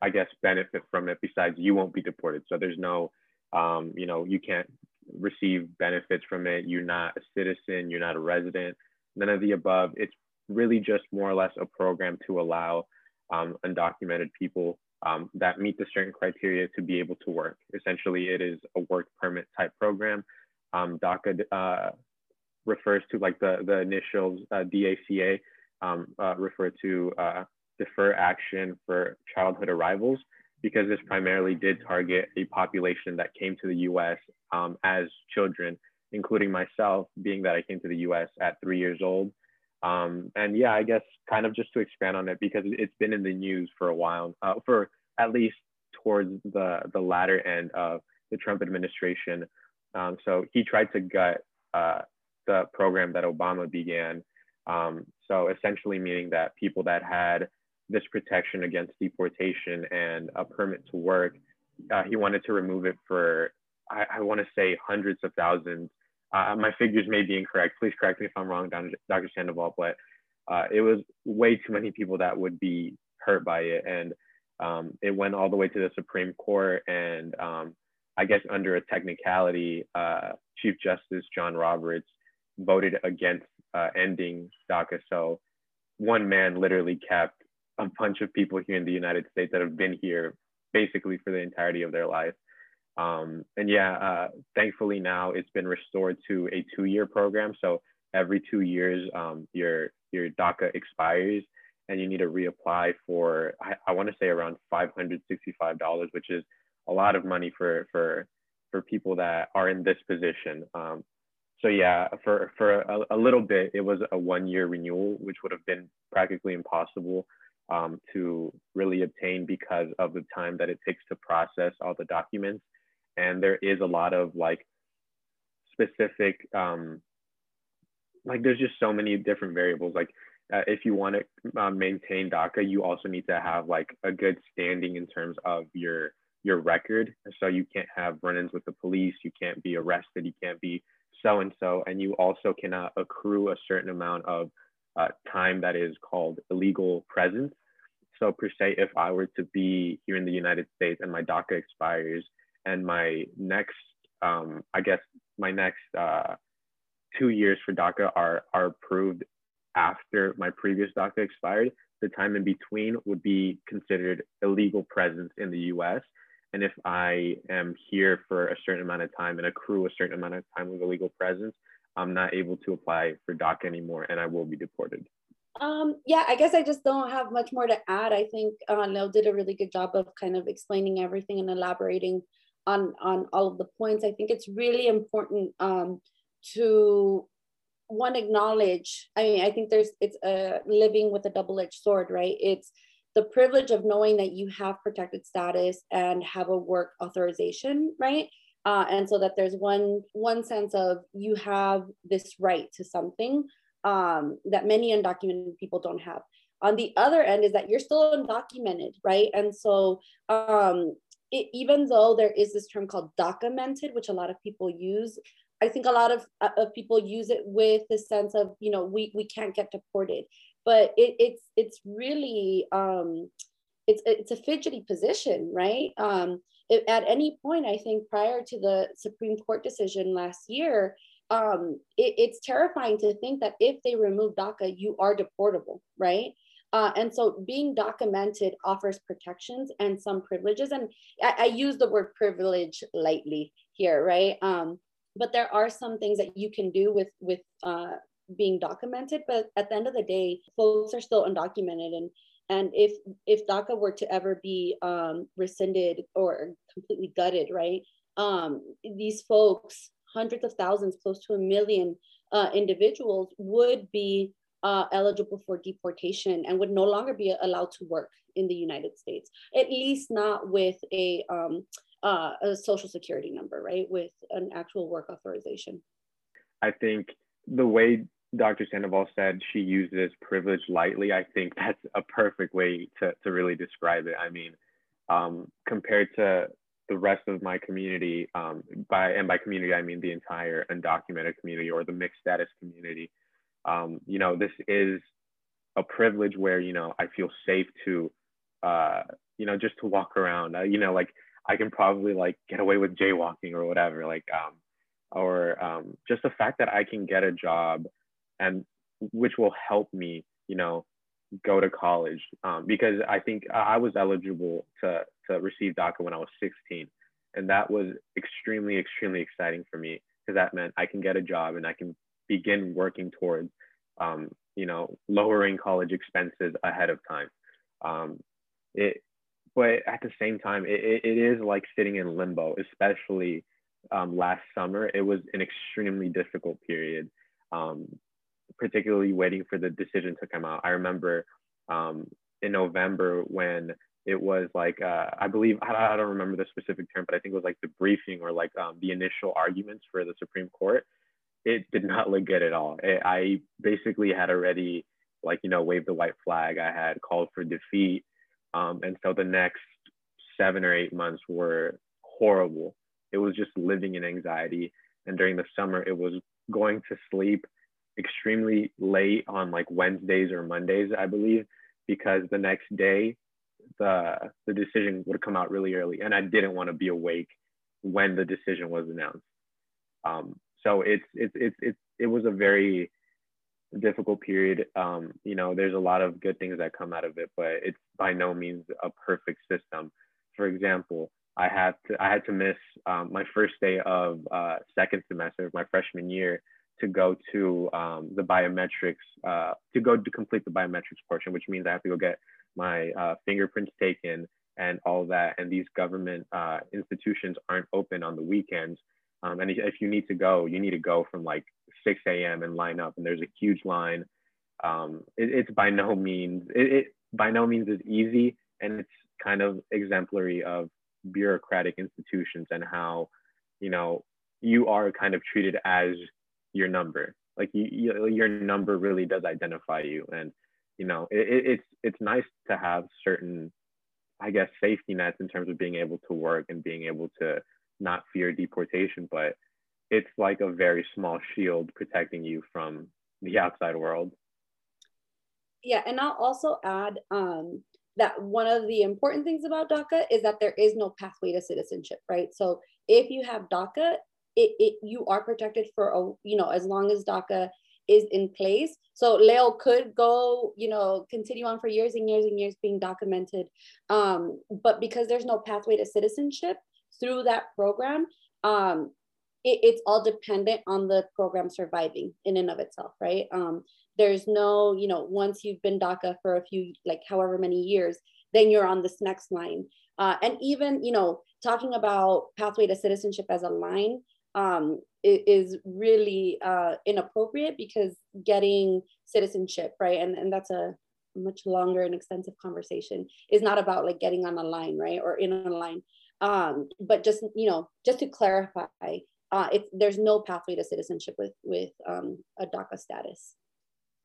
I guess, benefit from it besides you won't be deported. So there's no, um, you know, you can't receive benefits from it. You're not a citizen. You're not a resident. None of the above. It's really just more or less a program to allow um, undocumented people um, that meet the certain criteria to be able to work. Essentially, it is a work permit type program. Um, DACA uh, refers to like the, the initials uh, DACA um, uh, refer to uh, defer action for childhood arrivals because this primarily did target a population that came to the US um, as children, including myself, being that I came to the US at three years old. Um, and yeah, I guess kind of just to expand on it because it's been in the news for a while, uh, for at least towards the, the latter end of the Trump administration. Um, so he tried to gut uh, the program that Obama began. Um, so essentially meaning that people that had this protection against deportation and a permit to work, uh, he wanted to remove it for, I, I want to say hundreds of thousands. Uh, my figures may be incorrect. Please correct me if I'm wrong, Dr. Sandoval, but uh, it was way too many people that would be hurt by it. And um, it went all the way to the Supreme Court. And um, I guess under a technicality, uh, Chief Justice John Roberts voted against uh, ending DACA. So one man literally kept a bunch of people here in the United States that have been here basically for the entirety of their life. Um, and yeah, uh, thankfully now it's been restored to a two-year program. So every two years, um, your your DACA expires, and you need to reapply for I, I want to say around five hundred sixty-five dollars, which is a lot of money for for for people that are in this position. Um, so yeah, for for a, a, little bit, it was a one year renewal, which would have been practically impossible um, to really obtain because of the time that it takes to process all the documents. And there is a lot of like specific, um, like there's just so many different variables. Like uh, if you want to uh, maintain DACA, you also need to have like a good standing in terms of your your record. So you can't have run-ins with the police. You can't be arrested. You can't be so and so, and you also cannot accrue a certain amount of uh, time that is called illegal presence. So, per se, if I were to be here in the United States and my DACA expires, and my next, um, I guess, my next uh, two years for DACA are are approved after my previous DACA expired, the time in between would be considered illegal presence in the U.S. And if I am here for a certain amount of time and accrue a certain amount of time of illegal presence, I'm not able to apply for DACA anymore and I will be deported. Um, yeah, I guess I just don't have much more to add. I think uh, Leo did a really good job of kind of explaining everything and elaborating on, on all of the points. I think it's really important um, to one acknowledge, I mean, I think there's, it's a living with a double-edged sword, right? It's the privilege of knowing that you have protected status and have a work authorization, right? Uh, and so that there's one one sense of you have this right to something um, that many undocumented people don't have. On the other end is that you're still undocumented, right? And so um, it, even though there is this term called documented, which a lot of people use, I think a lot of, uh, of people use it with the sense of, you know, we, we can't get deported but it, it's it's really um, it's it's a fidgety position, right? Um, it, at any point, I think prior to the Supreme Court decision last year, um, it, it's terrifying to think that if they remove DACA, you are deportable, right? Uh, and so being documented offers protections and some privileges. And I, I use the word privilege lightly here, right? Um, but there are some things that you can do with with uh, being documented but at the end of the day folks are still undocumented and and if if daca were to ever be um, rescinded or completely gutted right um, these folks, hundreds of thousands, close to a million uh, individuals, would be uh, eligible for deportation and would no longer be allowed to work in the United States, at least not with a, um, uh, a social security number, right? With an actual work authorization. I think the way Dr. Sandoval said she uses privilege lightly, I think that's a perfect way to, to really describe it. I mean, um, compared to the rest of my community, um, by and by community I mean the entire undocumented community or the mixed status community. Um, you know, this is a privilege where you know I feel safe to, uh, you know, just to walk around. Uh, you know, like I can probably like get away with jaywalking or whatever, like, um, or um, just the fact that I can get a job, and which will help me, you know, go to college um, because I think I was eligible to to receive DACA when I was 16, and that was extremely extremely exciting for me because that meant I can get a job and I can begin working towards um, you know lowering college expenses ahead of time. Um, it, but at the same time, it, it is like sitting in limbo, especially um, last summer. It was an extremely difficult period. Um, particularly waiting for the decision to come out. I remember um, in November when it was like uh, I believe I, I, don't remember the specific term, but I think it was like the briefing or like um, the initial arguments for the Supreme Court. It did not look good at all. It, I basically had already like you know waved the white flag. I had called for defeat, um, and so the next seven or eight months were horrible. It was just living in anxiety. And during the summer, it was going to sleep extremely late on like Wednesdays or Mondays, I believe, because the next day the the decision would come out really early, and I didn't want to be awake when the decision was announced. Um, so it's it's it's it was a very difficult period. Um, you know, there's a lot of good things that come out of it, but it's by no means a perfect system. For example, I had to I had to miss um, my first day of uh, second semester of my freshman year to go to um, the biometrics, uh, to go to complete the biometrics portion, which means I have to go get my uh, fingerprints taken and all that. And these government uh, institutions aren't open on the weekends. Um, and if you need to go, you need to go from like 6 a.m. and line up, and there's a huge line. Um, it, it's by no means it, it by no means is easy, and it's kind of exemplary of bureaucratic institutions and how you know you are kind of treated as your number. Like you, you, your number really does identify you, and you know it, it's it's nice to have certain, I guess, safety nets in terms of being able to work and being able to not fear deportation, but it's like a very small shield protecting you from the outside world. Yeah, and I'll also add um, that one of the important things about DACA is that there is no pathway to citizenship, right? So if you have DACA, it, it you are protected for a you know as long as DACA is in place. So Leo could go, you know, continue on for years and years and years being documented. Um, but because there's no pathway to citizenship through that program, um, it, it's all dependent on the program surviving in and of itself, right? Um, there's no, you know, once you've been DACA for a few, like however many years, then you're on this next line. Uh, and even, you know, talking about pathway to citizenship as a line, um, is really uh, inappropriate because getting citizenship, right? And, and that's a much longer and extensive conversation is not about like getting on a line, right? Or in a line. Um, but just, you know, just to clarify, uh, it's, there's no pathway to citizenship with, with um, a DACA status.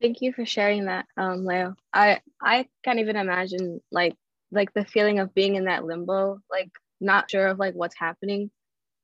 Thank you for sharing that, um, Leo. I, I can't even imagine like, like the feeling of being in that limbo, like not sure of like what's happening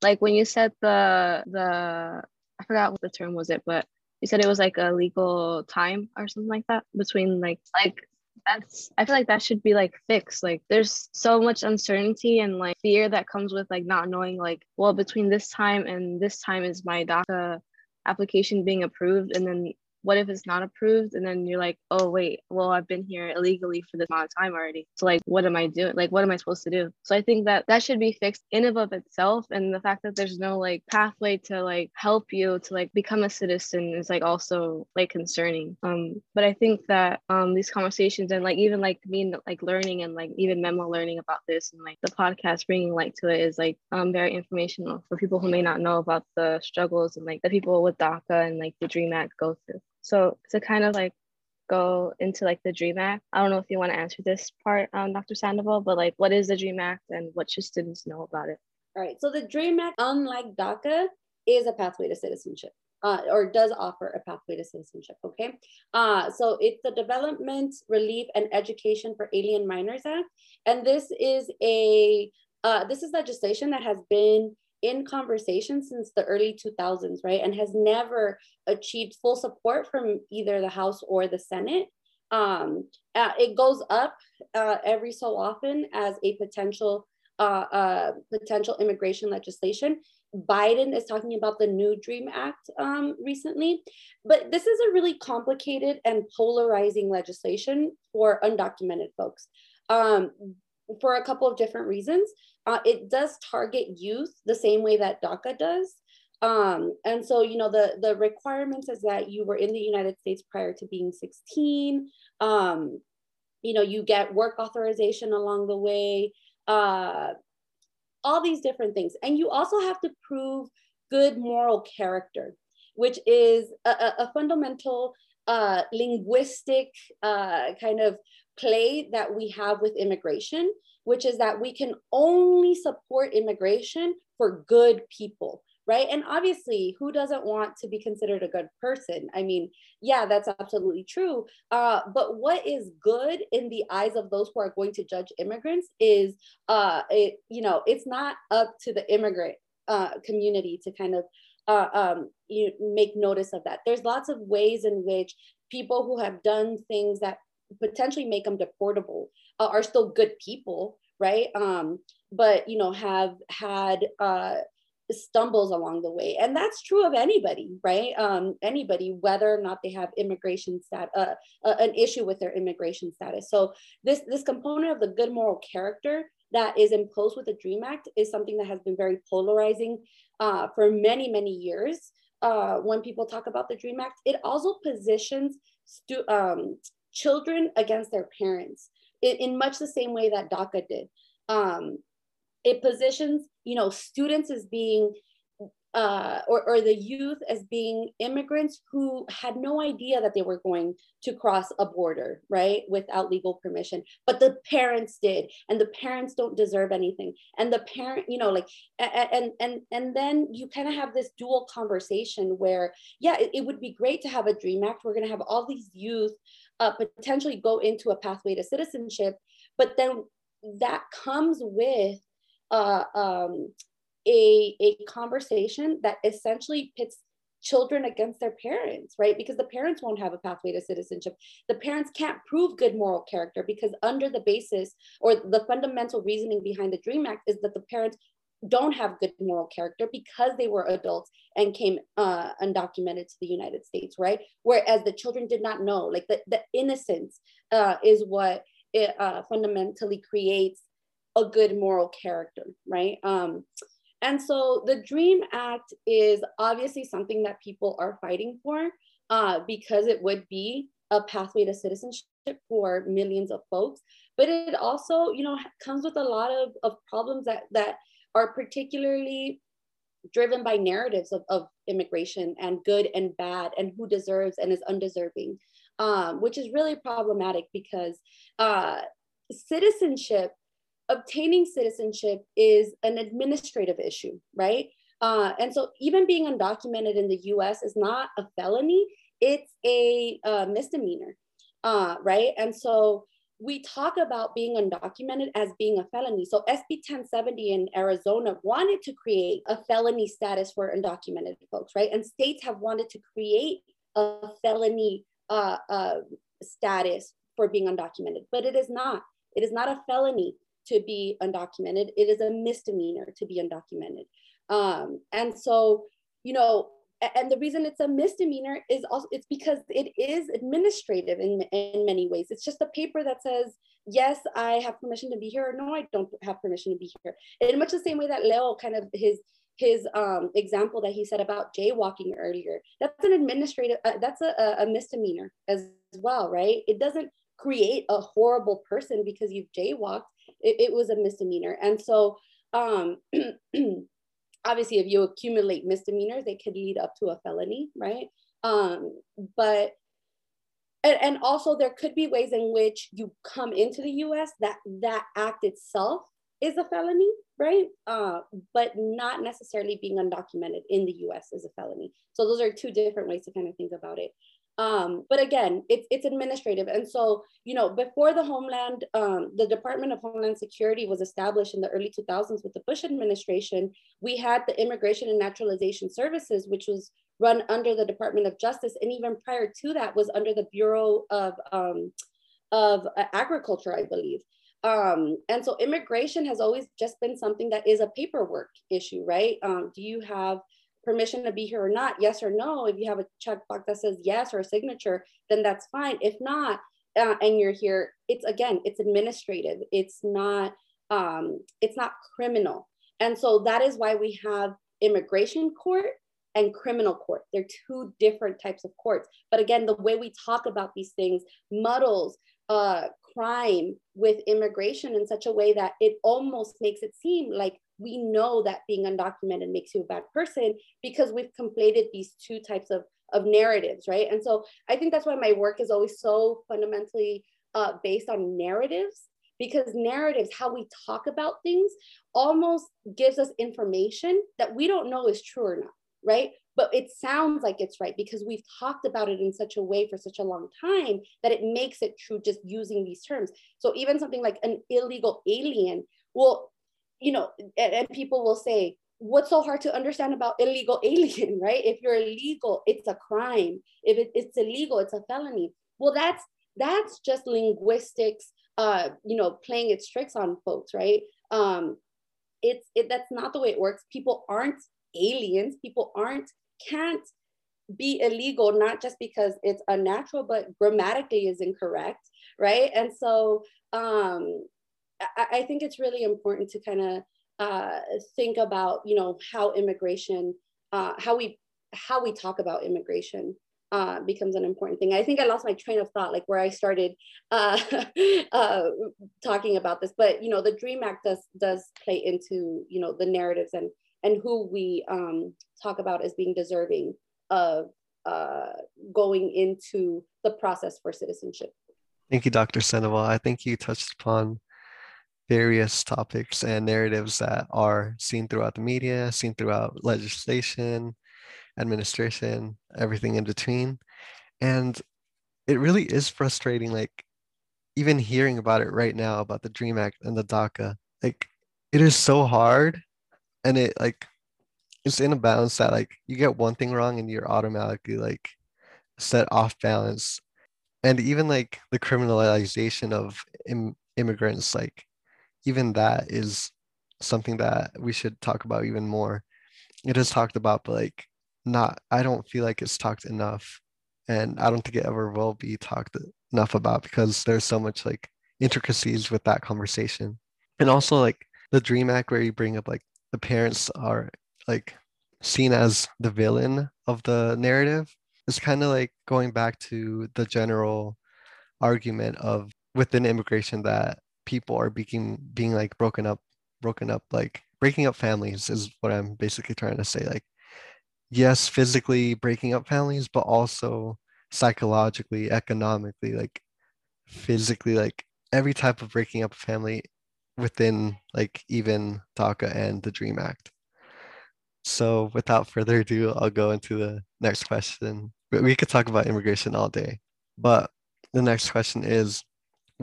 like when you said the the I forgot what the term was it, but you said it was like a legal time or something like that between like like that's I feel like that should be like fixed. Like there's so much uncertainty and like fear that comes with like not knowing like well between this time and this time is my DACA application being approved and then what if it's not approved? And then you're like oh wait well i've been here illegally for this amount of time already. So like what am i doing? Like what am i supposed to do? So i think that that should be fixed in and of itself. And the fact that there's no like pathway to like help you to like become a citizen is like also like concerning. Um but i think that um these conversations and like even like me like learning and like even memo learning about this and like the podcast bringing light to it is like um very informational for people who may not know about the struggles and like the people with DACA and like the DREAM Act go through. So to kind of like go into like the DREAM Act, I don't know if you want to answer this part, um, Dr. Sandoval, but like what is the DREAM Act and what should students know about it? All right. So the DREAM Act, unlike DACA, is a pathway to citizenship. Uh, or does offer a pathway to citizenship. Okay, uh, so it's the Development, Relief, and Education for Alien Minors Act, and this is a uh, this is legislation that has been in conversation since the early 2000s, right? And has never achieved full support from either the House or the Senate. Um, uh, it goes up uh, every so often as a potential uh, uh potential immigration legislation. Biden is talking about the new DREAM Act um, recently, but this is a really complicated and polarizing legislation for undocumented folks. Um, for a couple of different reasons. Uh, it does target youth the same way that DACA does. Um, and so, you know, the, the requirements is that you were in the United States prior to being 16. Um, you know, you get work authorization along the way, uh, all these different things. And you also have to prove good moral character, which is a, a fundamental uh, linguistic uh, kind of play that we have with immigration, which is that we can only support immigration for good people, right? And obviously, who doesn't want to be considered a good person? I mean, yeah, that's absolutely true. Uh, but what is good in the eyes of those who are going to judge immigrants is, uh, it, you know, it's not up to the immigrant uh, community to kind of uh, um, you make notice of that. There's lots of ways in which people who have done things that potentially make them deportable uh, are still good people right? Um but you know have had uh stumbles along the way. And that's true of anybody right? Um anybody whether or not they have immigration stat uh, uh, an issue with their immigration status. So this this component of the good moral character that is imposed with the dream act is something that has been very polarizing uh, for many many years uh, when people talk about the dream act. It also positions stu- um, children against their parents in, in much the same way that DACA did. Um, it positions, you know, students as being uh, or, or the youth as being immigrants who had no idea that they were going to cross a border, right, without legal permission. But the parents did, and the parents don't deserve anything. And the parent, you know, like, and and and then you kind of have this dual conversation where, yeah, it, it would be great to have a Dream Act. We're going to have all these youth uh, potentially go into a pathway to citizenship, but then that comes with uh, um, a, a conversation that essentially pits children against their parents, right? Because the parents won't have a pathway to citizenship. The parents can't prove good moral character because, under the basis or the fundamental reasoning behind the DREAM Act, is that the parents don't have good moral character because they were adults and came uh, undocumented to the United States, right? Whereas the children did not know, like the, the innocence uh, is what it uh, fundamentally creates a good moral character, right? Um, and so the DREAM Act is obviously something that people are fighting for uh, because it would be a pathway to citizenship for millions of folks. But it also, you know, comes with a lot of, of problems that that are particularly driven by narratives of, of immigration and good and bad and who deserves and is undeserving, um, which is really problematic because uh, citizenship, obtaining citizenship is an administrative issue, right? Uh, and so even being undocumented in the US is not a felony, it's a uh, misdemeanor, uh, right? And so we talk about being undocumented as being a felony. So SB 1070 in Arizona wanted to create a felony status for undocumented folks, right? And states have wanted to create a felony uh, uh, status for being undocumented, but it is not. It is not a felony to be undocumented. It is a misdemeanor to be undocumented. Um, and so, you know, and the reason it's a misdemeanor is also it's because it is administrative in, in many ways. It's just a paper that says yes i have permission to be here or no i don't have permission to be here. In much the same way that leo kind of his his um, example that he said about jaywalking earlier that's an administrative uh, that's a, a misdemeanor as well right? It doesn't create a horrible person because you've jaywalked. It, it was a misdemeanor. And so um obviously if you accumulate misdemeanors they could lead up to a felony right? Um, but and, and also there could be ways in which you come into the us that that act itself is a felony right? Uh, but not necessarily being undocumented in the us is a felony. So those are two different ways to kind of think about it um, but again, it's it's administrative, and so you know before the Homeland, um, the Department of Homeland Security was established in the early 2000s with the Bush administration. We had the Immigration and Naturalization Services, which was run under the Department of Justice, and even prior to that was under the Bureau of um, of Agriculture, I believe. Um, and so immigration has always just been something that is a paperwork issue, right? Um, do you have permission to be here or not, yes or no. If you have a checkbox that says yes or a signature, then that's fine. If not, uh, and you're here, it's again, it's administrative. It's not, um, it's not criminal. And so that is why we have immigration court and criminal court. They're two different types of courts. But again, the way we talk about these things muddles uh, crime with immigration in such a way that it almost makes it seem like we know that being undocumented makes you a bad person because we've conflated these two types of, of narratives, right? And so I think that's why my work is always so fundamentally uh, based on narratives because narratives, how we talk about things, almost gives us information that we don't know is true or not, right? But it sounds like it's right because we've talked about it in such a way for such a long time that it makes it true just using these terms. So even something like an illegal alien, well, you know, and, and people will say, what's so hard to understand about illegal alien, right? If you're illegal, it's a crime. If it, it's illegal, it's a felony. Well, that's that's just linguistics, uh, you know, playing its tricks on folks, right? Um, it's it, that's not the way it works. People aren't aliens. People aren't can't be illegal not just because it's unnatural, but grammatically is incorrect, right? And so um, I, think it's really important to kind of uh, think about, you know, how immigration, uh, how we how we talk about immigration uh, becomes an important thing. I think I lost my train of thought, like where I started uh, uh, talking about this. But you know, the Dream Act does does play into you know the narratives and and who we um, talk about as being deserving of uh, going into the process for citizenship. Thank you, Dr. Sandoval. I think you touched upon various topics and narratives that are seen throughout the media, seen throughout legislation, administration, everything in between. And it really is frustrating, like even hearing about it right now about the Dream Act and the DACA, like it is so hard and it like it's in a balance that like you get one thing wrong and you're automatically like set off balance and even like the criminalization of Im- immigrants like even that is something that we should talk about even more. It is talked about, but like not, I don't feel like it's talked enough. And I don't think it ever will be talked enough about because there's so much like intricacies with that conversation. And also like the Dream Act where you bring up like the parents are like seen as the villain of the narrative is kind of like going back to the general argument of within immigration that people are being being like broken up broken up like breaking up families is what i'm basically trying to say like yes physically breaking up families but also psychologically economically like physically like every type of breaking up a family within like even DACA and the Dream Act. So without further ado, I'll go into the next question. We could talk about immigration all day, but the next question is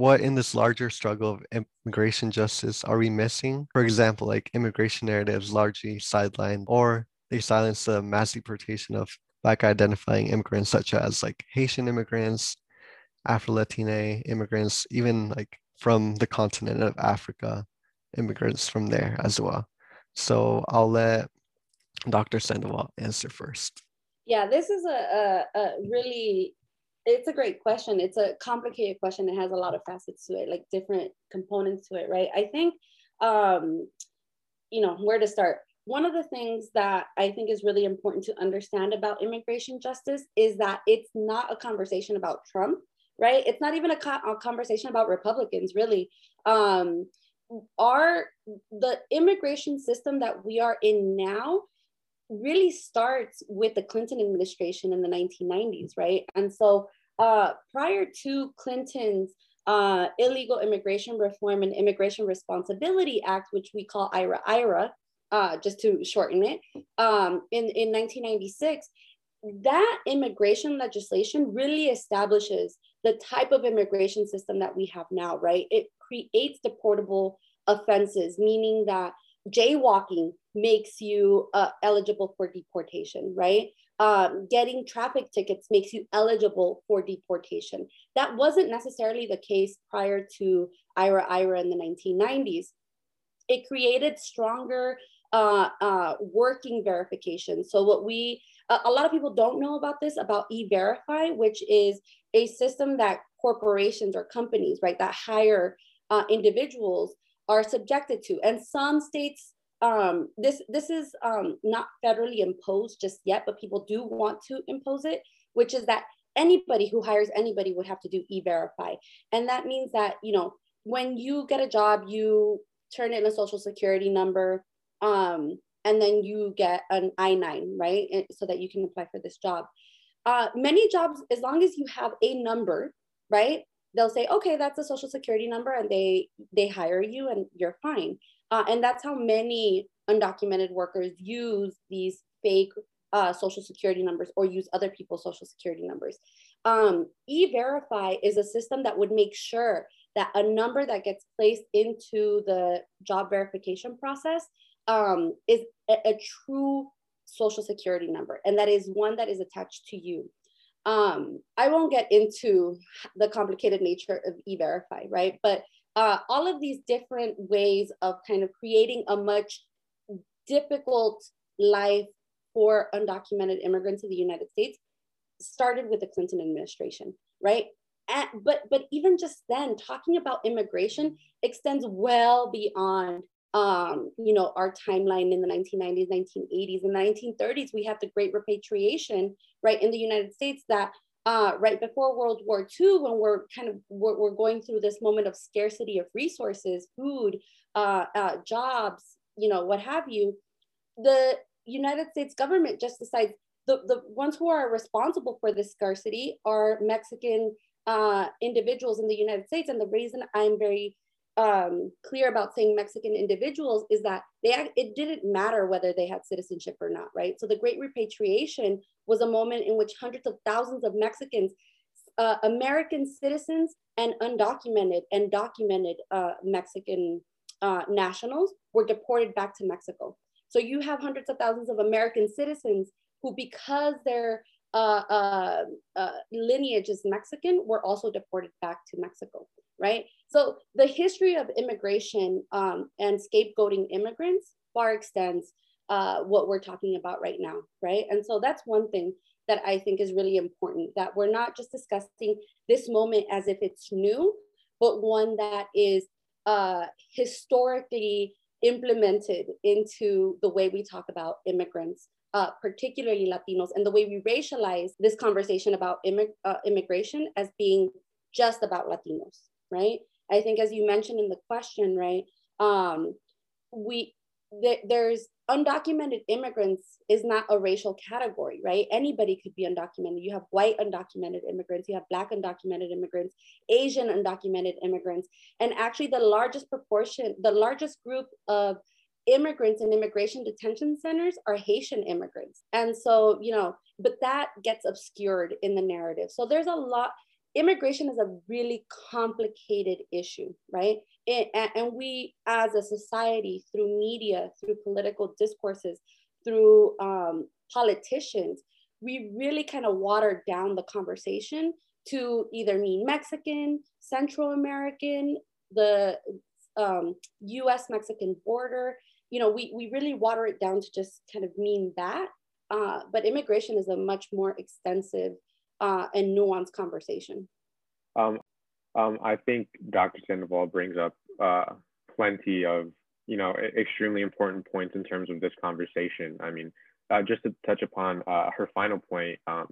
what in this larger struggle of immigration justice are we missing? For example, like immigration narratives largely sidelined, or they silence the mass deportation of Black identifying immigrants, such as like Haitian immigrants, Afro Latina immigrants, even like from the continent of Africa, immigrants from there as well. So I'll let Dr. Sandoval answer first. Yeah, this is a, a, a really it's a great question. It's a complicated question. It has a lot of facets to it, like different components to it, right? I think, um, you know, where to start. One of the things that I think is really important to understand about immigration justice is that it's not a conversation about Trump, right? It's not even a, co- a conversation about Republicans, really. Um, our the immigration system that we are in now really starts with the Clinton administration in the 1990s, right? And so uh, prior to Clinton's uh, Illegal Immigration Reform and Immigration Responsibility Act, which we call IRA IRA, uh, just to shorten it, um, in, in 1996, that immigration legislation really establishes the type of immigration system that we have now, right? It creates deportable offenses, meaning that jaywalking makes you uh, eligible for deportation, right? Um, getting traffic tickets makes you eligible for deportation. That wasn't necessarily the case prior to IRA IRA in the 1990s. It created stronger uh, uh, working verification. So what we, a, a lot of people don't know about this, about E-Verify, which is a system that corporations or companies, right, that hire uh, individuals are subjected to. And some states, um, this, this is um, not federally imposed just yet, but people do want to impose it, which is that anybody who hires anybody would have to do e-verify. And that means that, you know, when you get a job, you turn in a social security number, um, and then you get an I-9, right? So that you can apply for this job. Uh, many jobs, as long as you have a number, right? they'll say, okay, that's a social security number, and they they hire you, and you're fine. Uh, and that's how many undocumented workers use these fake uh, social security numbers or use other people's social security numbers. Um, E-Verify is a system that would make sure that a number that gets placed into the job verification process um, is a, a true social security number, and that is one that is attached to you. Um, I won't get into the complicated nature of e-verify, right? But uh, all of these different ways of kind of creating a much difficult life for undocumented immigrants in the United States started with the Clinton administration, right? But but even just then, talking about immigration extends well beyond um, you know, our timeline in the 1990s, 1980s, and 1930s, we have the Great Repatriation, right, in the United States that uh, right before World War II, when we're kind of we're, we're, going through this moment of scarcity of resources, food, uh, uh, jobs, you know, what have you, the United States government just decides the, the ones who are responsible for this scarcity are Mexican uh, individuals in the United States. And the reason I'm very um, clear about saying Mexican individuals is that they it didn't matter whether they had citizenship or not, right? So the Great Repatriation was a moment in which hundreds of thousands of Mexicans, uh, American citizens, and undocumented and documented uh, Mexican uh, nationals were deported back to Mexico. So you have hundreds of thousands of American citizens who, because their uh, uh, uh, lineage is Mexican, were also deported back to Mexico, right? So the history of immigration um, and scapegoating immigrants far extends uh, what we're talking about right now, right? And so that's one thing that I think is really important that we're not just discussing this moment as if it's new, but one that is uh, historically implemented into the way we talk about immigrants, uh, particularly Latinos, and the way we racialize this conversation about immig- uh, immigration as being just about Latinos, right? I think as you mentioned in the question, right, um, we th- there's undocumented immigrants is not a racial category, right? Anybody could be undocumented. You have white undocumented immigrants, you have black undocumented immigrants, Asian undocumented immigrants, and actually the largest proportion, the largest group of immigrants in immigration detention centers are Haitian immigrants. And so, you know, but that gets obscured in the narrative. So there's a lot, immigration is a really complicated issue, right? And, we, as a society, through media, through political discourses, through um, politicians, we really kind of watered down the conversation to either mean Mexican, Central American, the um, US Mexican border. You know, we, we really water it down to just kind of mean that. uh, but immigration is a much more extensive uh, and nuanced conversation. Um, um, I think Dr. Sandoval brings up uh, plenty of, you know, extremely important points in terms of this conversation. I mean, uh, just to touch upon uh, her final point, um,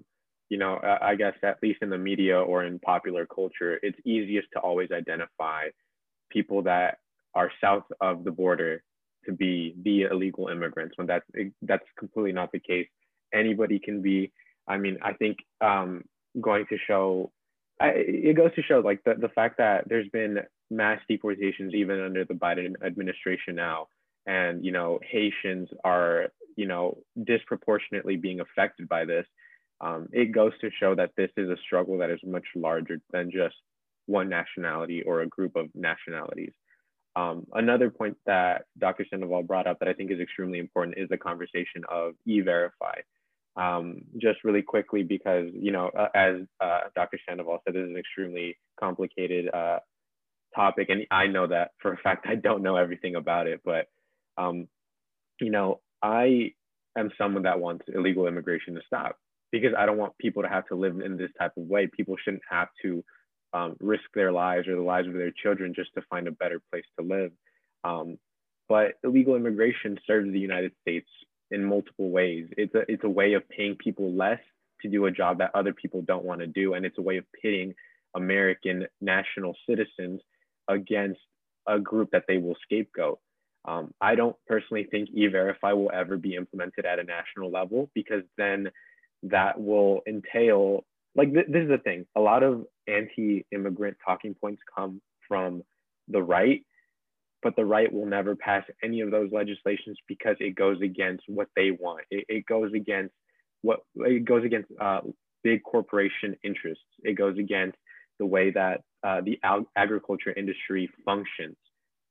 you know, I guess at least in the media or in popular culture, it's easiest to always identify people that are south of the border to be the illegal immigrants when that's that's completely not the case. Anybody can be. I mean, I think um, going to show I, it goes to show like the, the fact that there's been mass deportations even under the Biden administration now, and you know Haitians are you know disproportionately being affected by this um, it goes to show that this is a struggle that is much larger than just one nationality or a group of nationalities. Um, another point that Dr. Sandoval brought up that I think is extremely important is the conversation of e-verify. Um, just really quickly, because you know, uh, as uh, Dr. Sandoval said, this is an extremely complicated uh, topic, and I know that for a fact. I don't know everything about it, but um, you know, I am someone that wants illegal immigration to stop because I don't want people to have to live in this type of way. People shouldn't have to um, risk their lives or the lives of their children just to find a better place to live. Um, but illegal immigration serves the United States in multiple ways. It's a, it's a way of paying people less to do a job that other people don't want to do. And it's a way of pitting American national citizens against a group that they will scapegoat. Um, I don't personally think e-verify will ever be implemented at a national level because then that will entail like th- this is the thing a lot of anti-immigrant talking points come from the right but the right will never pass any of those legislations because it goes against what they want. It, it goes against what it goes against uh, big corporation interests. It goes against the way that uh, the ag- agriculture industry functions.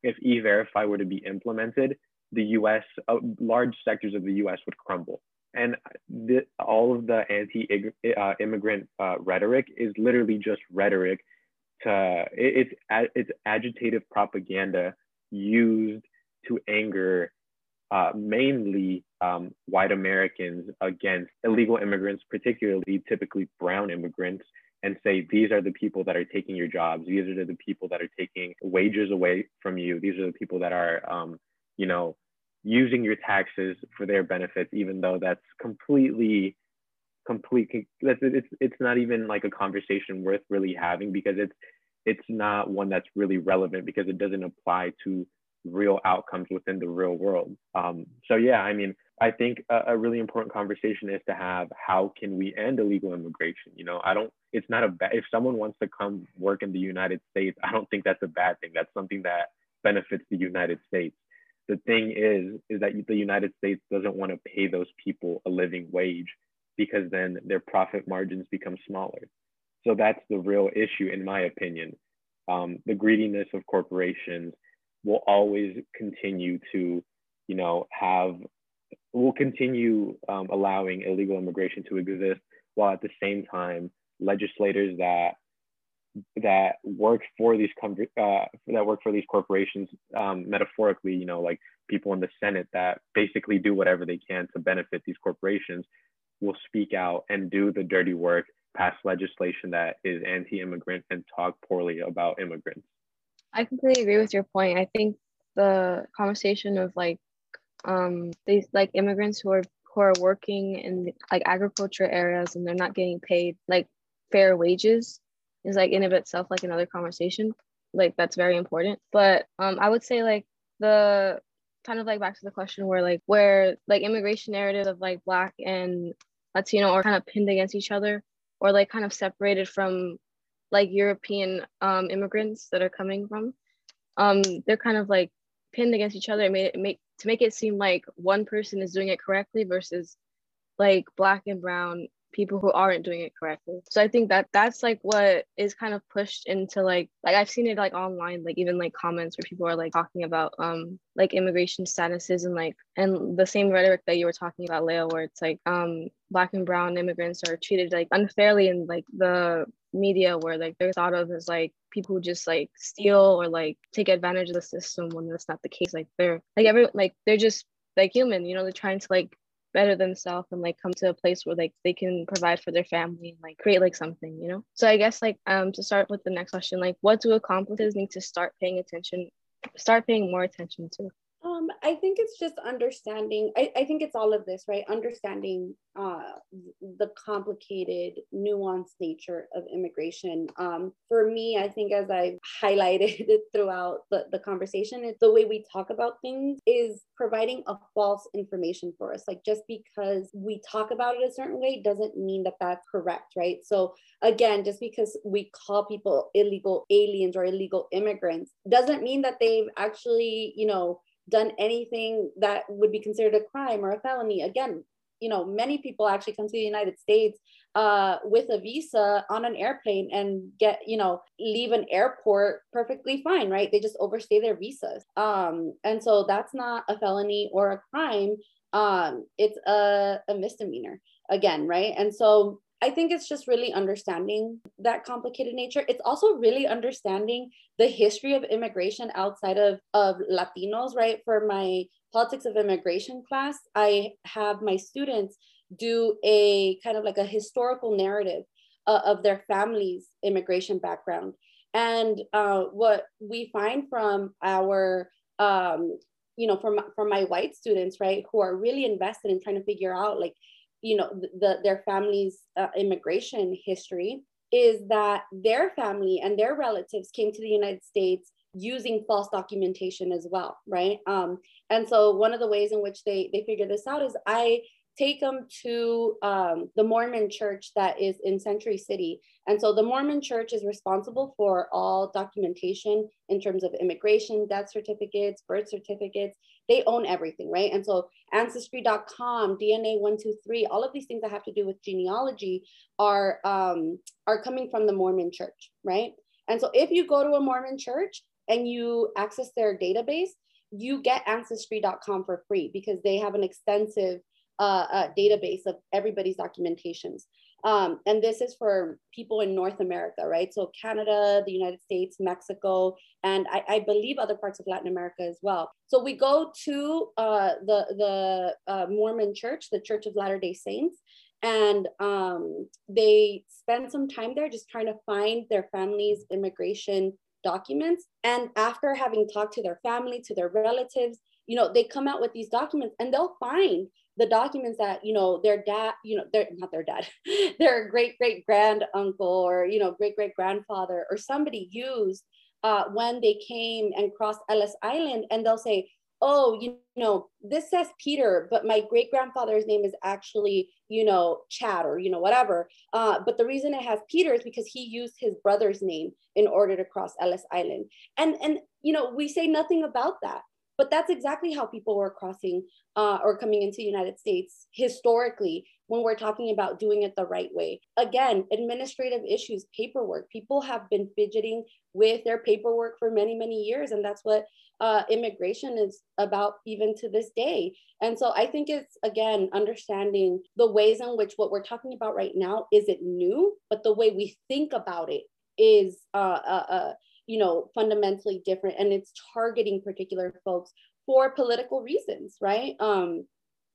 If e-verify were to be implemented the us uh, large sectors of the us would crumble. And the, all of the anti-immigrant uh, uh, rhetoric is literally just rhetoric to it, it's it's agitative propaganda used to anger uh, mainly um, white Americans against illegal immigrants, particularly typically brown immigrants, and say these are the people that are taking your jobs. These are the people that are taking wages away from you. These are the people that are, um, you know, using your taxes for their benefits, even though that's completely complete that's it's it's not even like a conversation worth really having because it's it's not one that's really relevant because it doesn't apply to real outcomes within the real world. Um, so yeah i mean i think a, a, really important conversation is to have how can we end illegal immigration? You know i don't it's not a bad if someone wants to come work in the united states i don't think that's a bad thing. That's something that benefits the united states. The thing is is that the united states doesn't want to pay those people a living wage because then their profit margins become smaller so that's the real issue in my opinion. Um, the greediness of corporations will always continue to you know have will continue um, allowing illegal immigration to exist while at the same time legislators that that work for these com- uh, that work for these corporations um, metaphorically you know like people in the senate that basically do whatever they can to benefit these corporations will speak out and do the dirty work pass legislation that is anti-immigrant and talk poorly about immigrants. I completely agree with your point. I think the conversation of like um these like immigrants who are who are working in like agriculture areas and they're not getting paid like fair wages is like in of itself like another conversation. Like that's very important. But um i would say like the kind of like back to the question where like where like immigration narrative of like black and latino are kind of pinned against each other or like kind of separated from like european um immigrants that are coming from um they're kind of like pinned against each other it made it make to make it seem like one person is doing it correctly versus like black and brown people who aren't doing it correctly. So I think that that's like what is kind of pushed into like like I've seen it like online, like even like comments where people are like talking about um like immigration statuses and like and the same rhetoric that you were talking about, Leo, where it's like um black and brown immigrants are treated like unfairly in like the media where like they're thought of as like people who just like steal or like take advantage of the system when that's not the case. Like they're like every like they're just like human, you know, they're trying to like better themselves and like come to a place where like they can provide for their family and like create like something you know? So i guess like um to start with the next question like what do accomplices need to start paying attention start paying more attention to um, I think it's just understanding. I, I think it's all of this, right? Understanding uh, the complicated, nuanced nature of immigration. Um, for me, I think as I've highlighted throughout the, the conversation, it's the way we talk about things is providing a false information for us. Like just because we talk about it a certain way doesn't mean that that's correct, right? So again, just because we call people illegal aliens or illegal immigrants doesn't mean that they've actually, you know, done anything that would be considered a crime or a felony. Again, you know, many people actually come to the United States uh, with a visa on an airplane and get, you know, leave an airport perfectly fine, right? They just overstay their visas. Um, and so that's not a felony or a crime. Um, it's a, a misdemeanor again, right? And so I think it's just really understanding that complicated nature. It's also really understanding the history of immigration outside of, of Latinos, right? For my politics of immigration class, I have my students do a kind of like a historical narrative uh, of their family's immigration background. And uh, what we find from our um, you know, from from my white students, right, who are really invested in trying to figure out like you know the, their family's uh, immigration history is that their family and their relatives came to the united states using false documentation as well right um, and so one of the ways in which they they figure this out is i take them to um, the Mormon church that is in Century City. And so the Mormon church is responsible for all documentation in terms of immigration, death certificates, birth certificates. They own everything, right? And so ancestry.com, DNA 123, all of these things that have to do with genealogy are, um, are coming from the Mormon church, right? And so if you go to a Mormon church and you access their database, you get ancestry.com for free because they have an extensive uh, database of everybody's documentations. Um, and this is for people in North America, right? So Canada, the United States, Mexico, and I, I believe other parts of Latin America as well. So we go to uh, the, the uh, Mormon church, the Church of Latter-day Saints, and um, they spend some time there just trying to find their family's immigration documents. And after having talked to their family, to their relatives, you know, they come out with these documents and they'll find the documents that you know their dad you know they're not their dad their great great grand uncle or you know great great grandfather or somebody used uh, when they came and crossed ellis island and they'll say oh you know this says peter but my great grandfather's name is actually you know chad or you know whatever. Uh, but the reason it has peter is because he used his brother's name in order to cross ellis island. And and you know we say nothing about that but that's exactly how people were crossing uh, or coming into the United States historically when we're talking about doing it the right way. Again, administrative issues, paperwork. People have been fidgeting with their paperwork for many, many years. And that's what uh, immigration is about even to this day. And so I think it's, again, understanding the ways in which what we're talking about right now isn't new, but the way we think about it is uh, uh, uh you know, fundamentally different and it's targeting particular folks for political reasons, right? Um,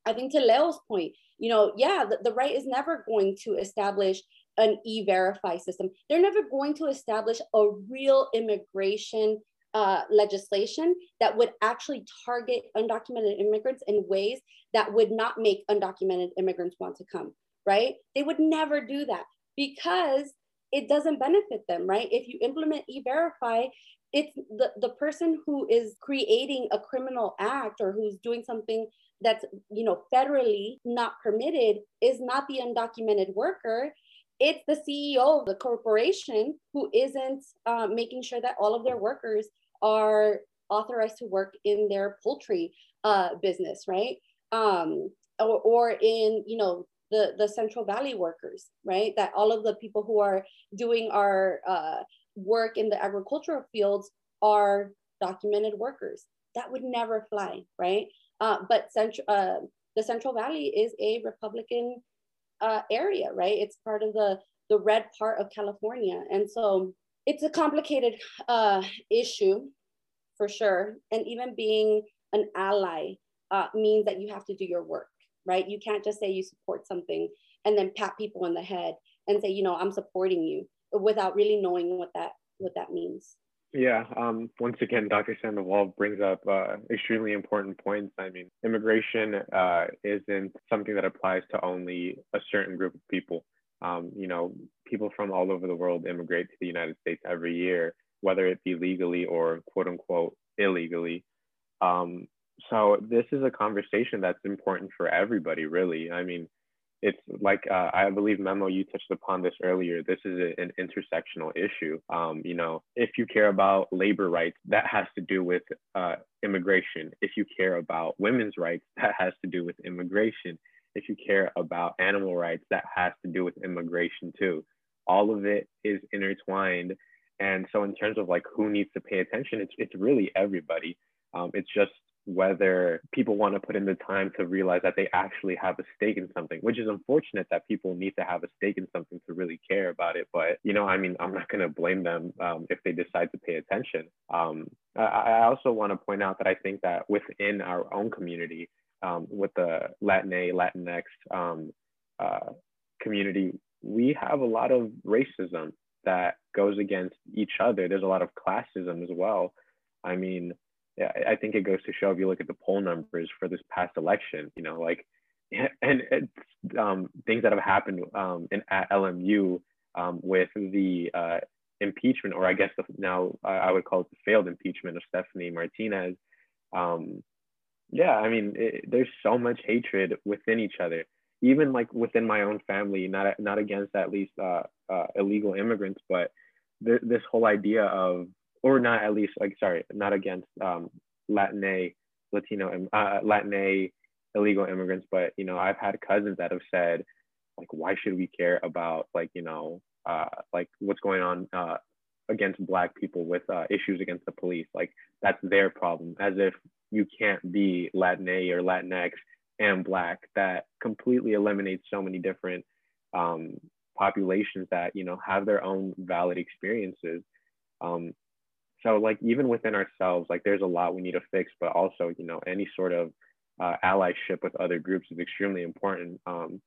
I think to Leo's point, you know, yeah, the, the right is never going to establish an e-verify system. They're never going to establish a real immigration uh, legislation that would actually target undocumented immigrants in ways that would not make undocumented immigrants want to come, right? They would never do that because it doesn't benefit them, right? If you implement e-verify, it's the, the person who is creating a criminal act or who's doing something that's you know federally not permitted is not the undocumented worker it's the ceo of the corporation who isn't uh, making sure that all of their workers are authorized to work in their poultry uh, business right um, or, or in you know the, the Central Valley workers, right? That all of the people who are doing our uh, work in the agricultural fields are documented workers. That would never fly, right? Uh, but central, uh, the Central Valley is a Republican uh, area, right? It's part of the, the red part of California. And so it's a complicated uh, issue for sure. And even being an ally uh, means that you have to do your work right? You can't just say you support something and then pat people on the head and say, you know, I'm supporting you without really knowing what that what that means. Yeah, um, once again, Dr. Sandoval brings up uh, extremely important points. I mean, immigration uh, isn't something that applies to only a certain group of people. Um, you know, people from all over the world immigrate to the United States every year, whether it be legally or quote unquote illegally. Um, so this is a conversation that's important for everybody, really. I mean, it's like uh, I believe Memo, you touched upon this earlier. This is a, an intersectional issue. Um, you know, if you care about labor rights, that has to do with uh, immigration. If you care about women's rights, that has to do with immigration. If you care about animal rights, that has to do with immigration too. All of it is intertwined. And so, in terms of like who needs to pay attention, it's it's really everybody. Um, it's just whether people want to put in the time to realize that they actually have a stake in something, which is unfortunate that people need to have a stake in something to really care about it. But, you know, I mean, I'm not going to blame them um, if they decide to pay attention. Um, I, I, also want to point out that I think that within our own community, um, with the Latina, Latinx um, uh, community, we have a lot of racism that goes against each other. There's a lot of classism as well. I mean, I think it goes to show if you look at the poll numbers for this past election, you know, like, and it's um, things that have happened um, in, at LMU um, with the uh, impeachment, or I guess the, now I would call it the failed impeachment of Stephanie Martinez. Um, yeah, I mean, it, there's so much hatred within each other, even like within my own family, not not against at least uh, uh, illegal immigrants, but th- this whole idea of or not at least like sorry, not against um, Latina, Latino, uh, Latina illegal immigrants, but you know I've had cousins that have said like why should we care about like you know uh, like what's going on uh, against black people with uh, issues against the police? Like that's their problem as if you can't be Latina or Latinx and black. That completely eliminates so many different um, populations that you know have their own valid experiences. Um, so like even within ourselves like there's a lot we need to fix but also you know any sort of uh, allyship with other groups is extremely important. Um,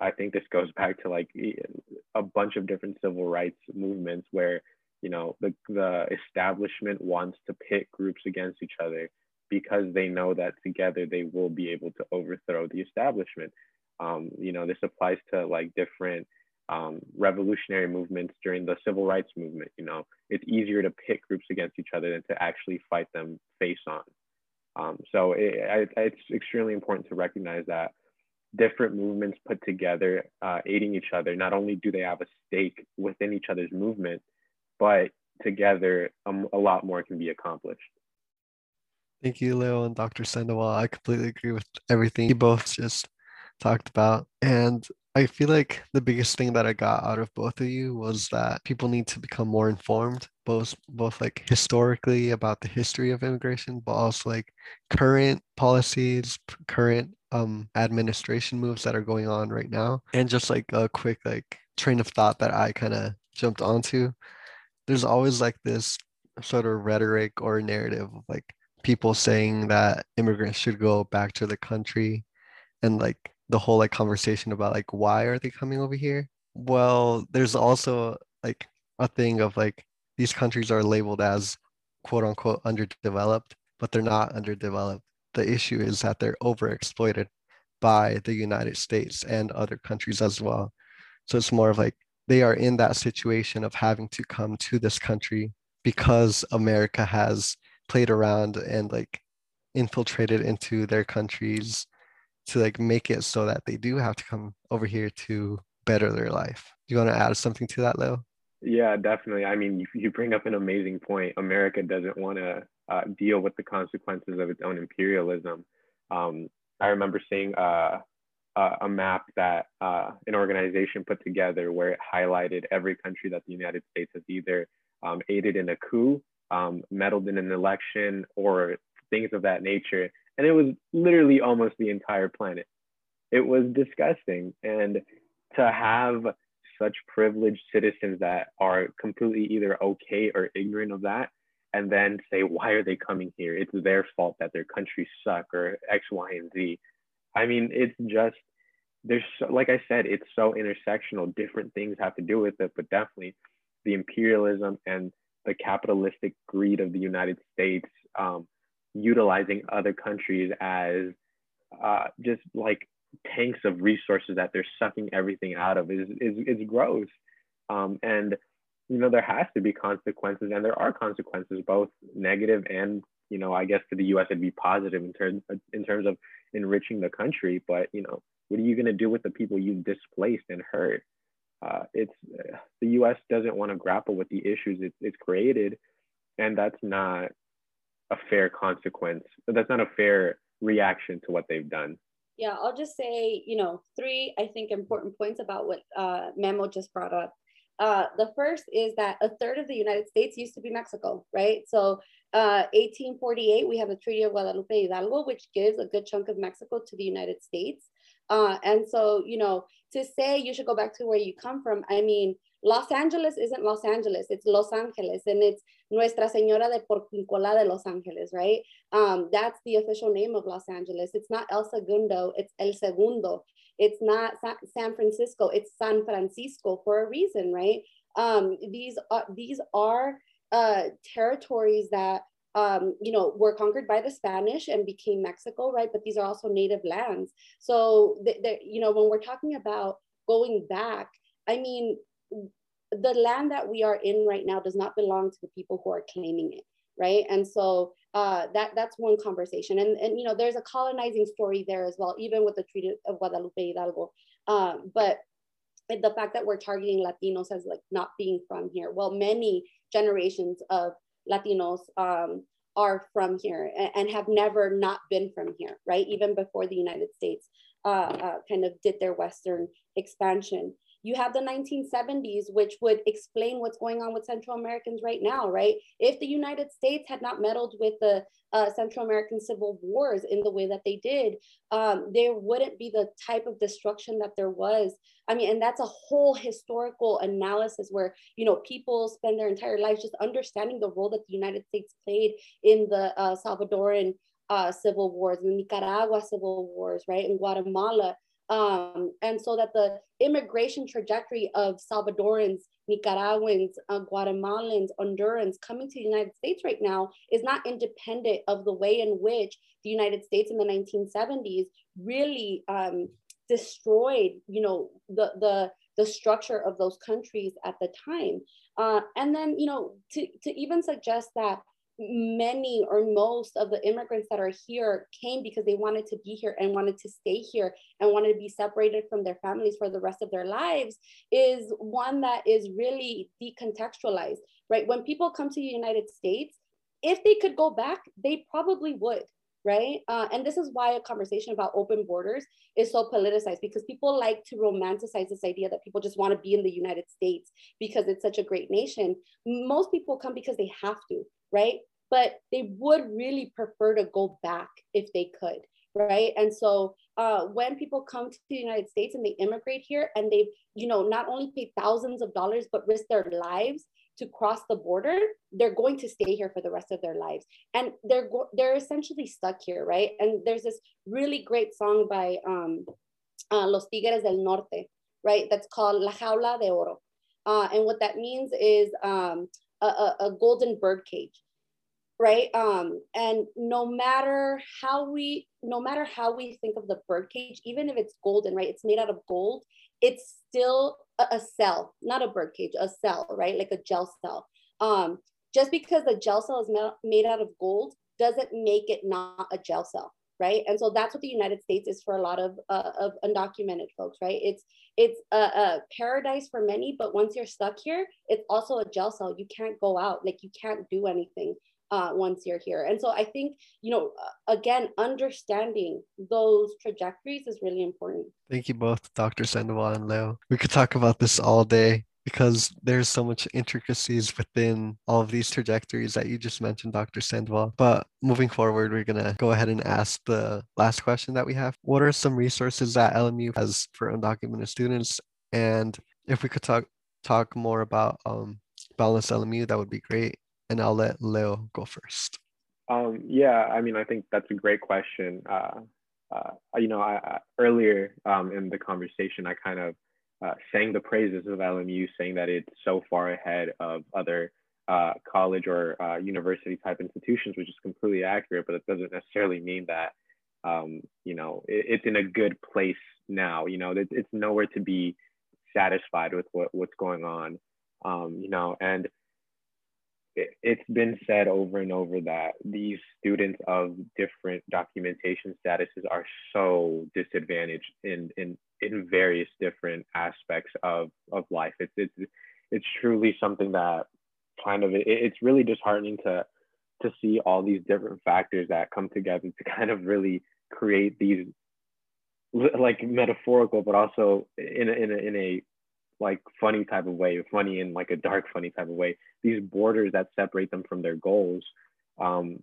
i think this goes back to like a bunch of different civil rights movements where you know the, the establishment wants to pit groups against each other because they know that together they will be able to overthrow the establishment. Um, you know this applies to like different um, revolutionary movements during the civil rights movement. You know, it's easier to pit groups against each other than to actually fight them face on. Um, so it, it, it's extremely important to recognize that different movements put together, uh, aiding each other, not only do they have a stake within each other's movement, but together um, a lot more can be accomplished. Thank you, Leo and Dr. Sandoval. I completely agree with everything you both just talked about. And I feel like the biggest thing that I got out of both of you was that people need to become more informed, both both like historically about the history of immigration, but also like current policies, current um administration moves that are going on right now. And just like a quick like train of thought that I kind of jumped onto. There's always like this sort of rhetoric or narrative of like people saying that immigrants should go back to the country and like the whole like conversation about like why are they coming over here? Well there's also like a thing of like these countries are labeled as quote unquote underdeveloped but they're not underdeveloped. The issue is that they're overexploited by the united states and other countries as well. So it's more of like they are in that situation of having to come to this country because america has played around and like infiltrated into their countries to like make it so that they do have to come over here to better their life. You want to add something to that, Leo? Yeah, definitely. I mean, you, you bring up an amazing point. America doesn't want to uh, deal with the consequences of its own imperialism. Um, I remember seeing uh, uh, a map that uh, an organization put together where it highlighted every country that the United States has either um, aided in a coup, um, meddled in an election, or things of that nature and it was literally almost the entire planet. It was disgusting. And to have such privileged citizens that are completely either okay or ignorant of that, and then say, why are they coming here? It's their fault that their countries suck or X, Y, and Z. I mean, it's just there's like I said, it's so intersectional. Different things have to do with it, but definitely the imperialism and the capitalistic greed of the United States um, utilizing other countries as uh, just like tanks of resources that they're sucking everything out of is is, is gross. Um, and you know there has to be consequences, and there are consequences, both negative and you know I guess for the U.S. it'd be positive in terms in terms of enriching the country. But you know what are you going to do with the people you've displaced and hurt? Uh, it's the U.S. doesn't want to grapple with the issues it, it's created, and that's not a fair consequence. But that's not a fair reaction to what they've done. Yeah, I'll just say, you know, three, I think, important points about what uh, Memo just brought up. Uh, the first is that a third of the United States used to be Mexico, right? So, uh, 1848, we have the Treaty of Guadalupe Hidalgo, which gives a good chunk of Mexico to the United States. Uh, and so, you know, to say you should go back to where you come from, I mean, Los Angeles isn't Los Angeles, it's Los Angeles, and it's Nuestra Señora de Porciúncula de Los Angeles, right? Um, that's the official name of Los Angeles. It's not El Segundo, it's El Segundo. It's not San Francisco, it's San Francisco for a reason, right? Um, these are, these are uh, territories that um, you know, were conquered by the Spanish and became Mexico, right? But these are also native lands. So, you know, when we're talking about going back, I mean, the land that we are in right now does not belong to the people who are claiming it right? And so uh, that that's one conversation. And and you know there's a colonizing story there as well even with the treaty of guadalupe hidalgo. Um, but the fact that we're targeting latinos as like not being from here. Well many generations of latinos um, are from here and, and, have never not been from here right? Even before the united states uh, uh, kind of did their western expansion you have the 1970s, which would explain what's going on with Central Americans right now, right? If the United States had not meddled with the uh, Central American civil wars in the way that they did, um, there wouldn't be the type of destruction that there was. I mean, and that's a whole historical analysis where, you know, people spend their entire lives just understanding the role that the United States played in the uh, Salvadoran uh, civil wars, the Nicaragua civil wars, right, in Guatemala. Um, and so that the immigration trajectory of Salvadorans, Nicaraguans, uh, Guatemalans, Hondurans coming to the United States right now is not independent of the way in which the United States in the 1970s really um, destroyed, you know, the the the structure of those countries at the time. Uh, and then, you know, to, to even suggest that many or most of the immigrants that are here came because they wanted to be here and wanted to stay here and wanted to be separated from their families for the rest of their lives is one that is really decontextualized, right? When people come to the United States, if they could go back, they probably would, right? Uh, and this is why a conversation about open borders is so politicized because people like to romanticize this idea that people just want to be in the United States because it's such a great nation. Most people come because they have to, right? But they would really prefer to go back if they could, right? And so uh, when people come to the United States and they immigrate here and they've, you know, not only paid thousands of dollars, but risk their lives to cross the border, they're going to stay here for the rest of their lives. And they're they're essentially stuck here, right? And there's this really great song by um, uh, Los Tigres del Norte, right? That's called La Jaula de Oro. Uh, and what that means is um, a, a, a golden bird cage right? Um and no matter how we no matter how we think of the bird cage even if it's golden right it's made out of gold it's still a, a cell not a bird cage a cell right? Like a gel cell. Um just because the gel cell is made out of gold doesn't make it not a gel cell right? And so that's what the united states is for a lot of uh, of undocumented folks right? It's it's a, a, paradise for many but once you're stuck here it's also a gel cell. You can't go out. Like you can't do anything uh, once you're here. And so i think you know uh, again understanding those trajectories is really important. Thank you both dr sandoval and leo. We could talk about this all day because there's so much intricacies within all of these trajectories that you just mentioned, Dr. Sandoval. But moving forward, we're going to go ahead and ask the last question that we have. What are some resources that LMU has for undocumented students? And if we could talk talk more about um, Boundless LMU, that would be great. And I'll let Leo go first. Um, yeah, I mean, I think that's a great question. Uh, uh, you know, I, I earlier um, in the conversation, I kind of uh, sang the praises of LMU, saying that it's so far ahead of other uh, college or uh, university type institutions, which is completely accurate, but it doesn't necessarily mean that, um, you know, it, it's in a good place now. You know, it, it's nowhere to be satisfied with what, what's going on, um, you know, and it, it's been said over and over that these students of different documentation statuses are so disadvantaged in, in, in various different aspects of, of life. It's, it's, it's truly something that kind of, it, it's really disheartening to, to see all these different factors that come together to kind of really create these like metaphorical, but also in a, in a, in a like funny type of way, funny in like a dark funny type of way. These borders that separate them from their goals. Um,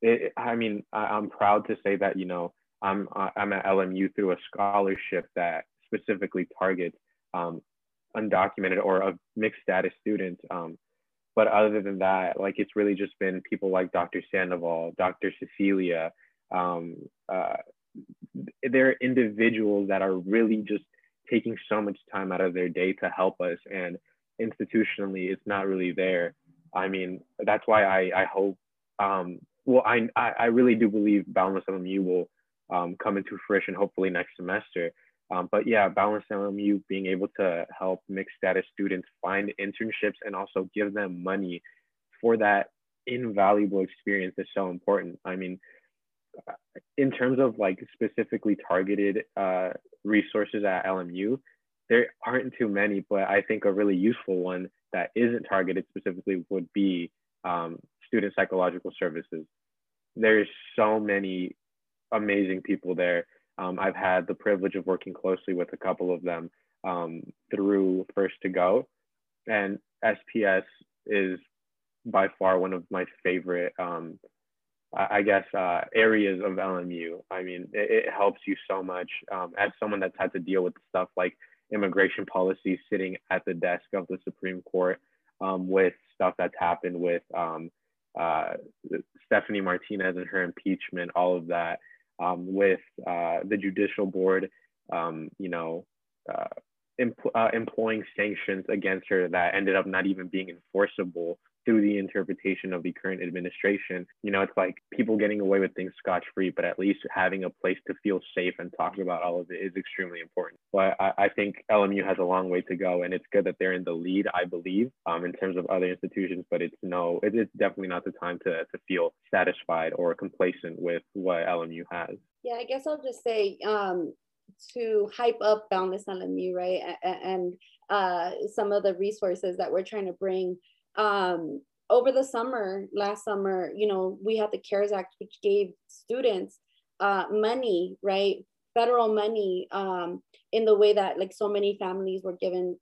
it, I mean, I, am proud to say that you know I'm I'm at LMU through a scholarship that specifically targets um, undocumented or a mixed status students. Um, but other than that, like it's really just been people like Dr. Sandoval, Dr. Cecilia. Um, uh, they're individuals that are really just taking so much time out of their day to help us and institutionally it's not really there i mean that's why i i hope um well i i really do believe boundless lmu will um, come into fruition hopefully next semester um, but yeah Boundless lmu being able to help mixed status students find internships and also give them money for that invaluable experience is so important i mean in terms of like specifically targeted uh, resources at LMU, there aren't too many, but I think a really useful one that isn't targeted specifically would be um, student psychological services. There's so many amazing people there. Um, I've had the privilege of working closely with a couple of them um, through First to Go, and SPS is by far one of my favorite um, I guess, uh, areas of LMU. I mean, it, it helps you so much. Um, as someone that's had to deal with stuff like immigration policy sitting at the desk of the Supreme Court um, with stuff that's happened with um, uh, Stephanie Martinez and her impeachment, all of that, um, with uh, the judicial board, um, you know, uh, uh, employing sanctions against her that ended up not even being enforceable through the interpretation of the current administration. You know, it's like people getting away with things scotch free, but at least having a place to feel safe and talk about all of it is extremely important. But I, I think LMU has a long way to go, and it's good that they're in the lead, I believe, um, in terms of other institutions. But it's no, it, it's definitely not the time to, to feel satisfied or complacent with what LMU has. Yeah, I guess I'll just say um, to hype up Boundless LMU, right? And uh, some of the resources that we're trying to bring um, over the summer, last summer, you know, we had the CARES Act, which gave students uh, money, right? Federal money um, in the way that like so many families were given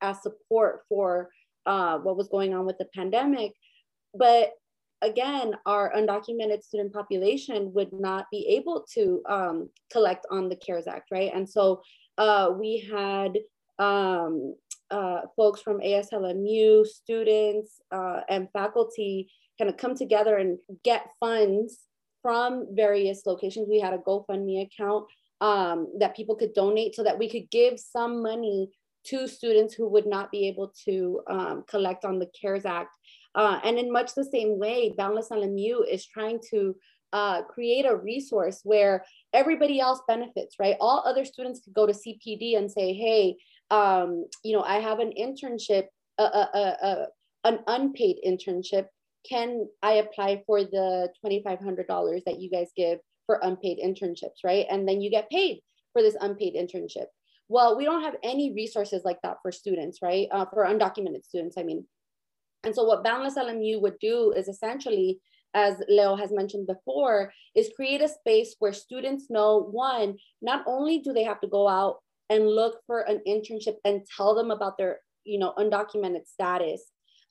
as support for uh, what was going on with the pandemic. But again, our undocumented student population would not be able to um, collect on the CARES Act, right? And so uh, we had um, uh, folks from ASLMU, students, uh, and faculty kind of come together and get funds from various locations. We had a GoFundMe account um, that people could donate so that we could give some money to students who would not be able to um, collect on the CARES Act. Uh, and in much the same way, Boundless LMU is trying to uh, create a resource where everybody else benefits, right? All other students could go to CPD and say, hey, um, you know, I have an internship, a, a, a, an unpaid internship. Can I apply for the $2,500 that you guys give for unpaid internships, right? And then you get paid for this unpaid internship. Well, we don't have any resources like that for students, right? Uh, for undocumented students, I mean. And so what Boundless LMU would do is essentially, as Leo has mentioned before, is create a space where students know, one, not only do they have to go out and look for an internship and tell them about their you know undocumented status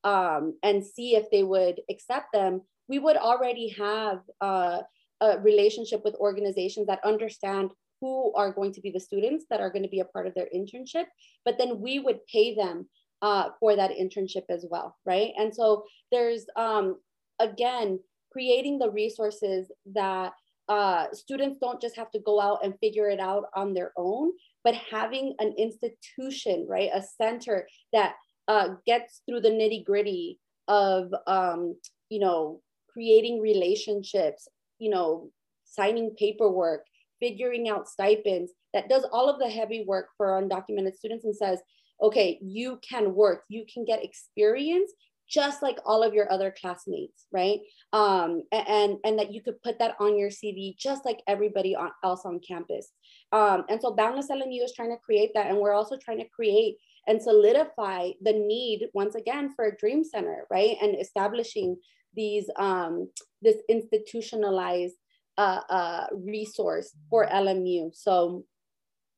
um, and see if they would accept them we would already have uh, a relationship with organizations that understand who are going to be the students that are going to be a part of their internship but then we would pay them uh, for that internship as well right? And so there's um, again creating the resources that uh, students don't just have to go out and figure it out on their own, but having an institution, right, a center that uh, gets through the nitty gritty of, um, you know, creating relationships, you know, signing paperwork, figuring out stipends, that does all of the heavy work for undocumented students and says, okay, you can work, you can get experience just like all of your other classmates, right? Um, and, and that you could put that on your CV just like everybody on, else on campus. Um, and so Boundless LMU is trying to create that. And we're also trying to create and solidify the need once again for a dream center, right? And establishing these, um, this institutionalized uh, uh, resource for LMU. So,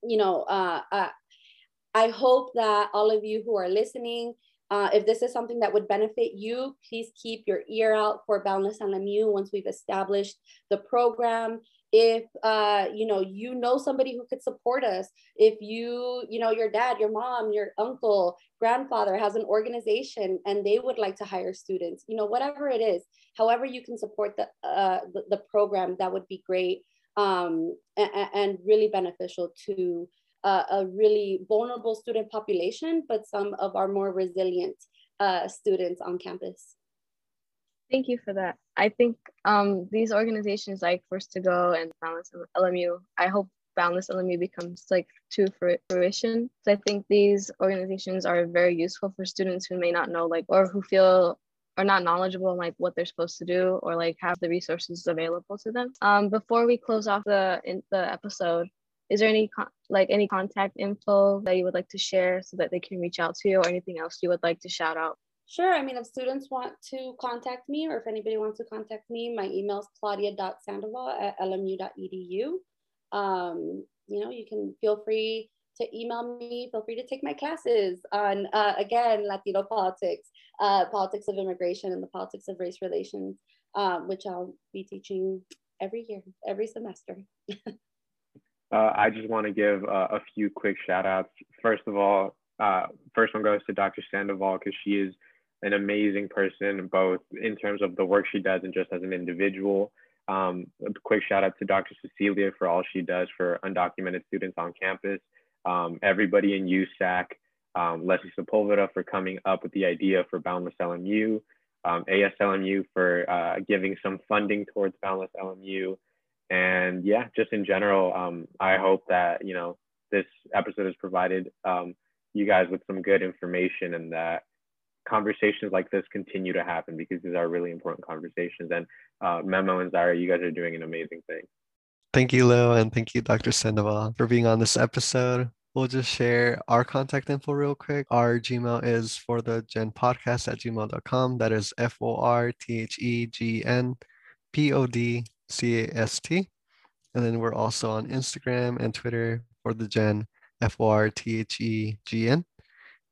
you know, uh, uh, I hope that all of you who are listening, uh, if this is something that would benefit you, please keep your ear out for Boundless LMU once we've established the program. If uh, you know you know somebody who could support us, if you you know your dad, your mom, your uncle, grandfather has an organization and they would like to hire students, you know whatever it is, however you can support the uh, the, the program, that would be great um, and, and really beneficial to uh, a really vulnerable student population, but some of our more resilient uh, students on campus. Thank you for that. I think um, these organizations like First to Go and Boundless LMU, I hope Boundless LMU becomes like to fruition. So I think these organizations are very useful for students who may not know like or who feel are not knowledgeable like what they're supposed to do or like have the resources available to them. Um, before we close off the in the episode, is there any con- like any contact info that you would like to share so that they can reach out to you or anything else you would like to shout out Sure. I mean, if students want to contact me or if anybody wants to contact me, my email is claudia.sandoval at lmu.edu. Um, you know, you can feel free to email me, feel free to take my classes on, uh, again, Latino politics, uh, politics of immigration and the politics of race relations, um, which I'll be teaching every year, every semester. Uh, I just want to give uh, a few quick shout outs. First of all, uh, first one goes to Dr. Sandoval because she is an amazing person, both in terms of the work she does and just as an individual. Um, a quick shout out to Dr. Cecilia for all she does for undocumented students on campus. Um, everybody in USAC, um, Leslie Sepulveda for coming up with the idea for Boundless LMU, um, ASLMU for uh, giving some funding towards Boundless LMU, and yeah, just in general, um, I hope that you know this episode has provided um, you guys with some good information and that conversations like this continue to happen because these are really important conversations. And uh, Memo and Zara, you guys are doing an amazing thing. Thank you, Leo, and thank you, Dr. Sandoval, for being on this episode. We'll just share our contact info real quick. Our Gmail is for the gen podcast at gmail.com. That is F O R T H E G N P O D C A S T. And then we're also on Instagram and Twitter for the Gen F O R T H E G N.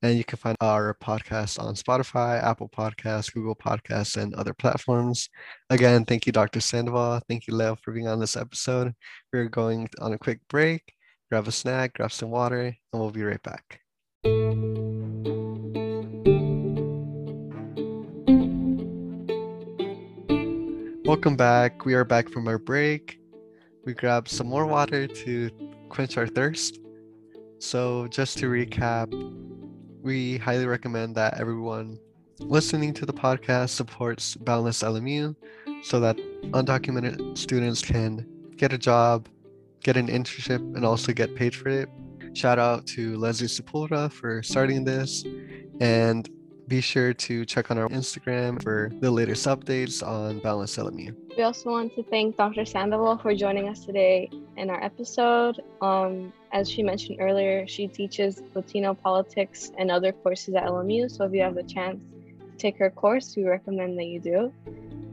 And you can find our podcast on Spotify, Apple Podcasts, Google Podcasts, and other platforms. Again, thank you, Dr. Sandoval. Thank you, Leo, for being on this episode. We're going on a quick break. Grab a snack, grab some water, and we'll be right back. Welcome back. We are back from our break. We grabbed some more water to quench our thirst. So, just to recap, we highly recommend that everyone listening to the podcast supports Boundless LMU so that undocumented students can get a job, get an internship, and also get paid for it. Shout out to Leslie Sepulveda for starting this. And be sure to check on our Instagram for the latest updates on Boundless LMU. We also want to thank Dr. Sandoval for joining us today in our episode. Um, as she mentioned earlier, she teaches Latino politics and other courses at LMU. So if you have the chance to take her course, we recommend that you do.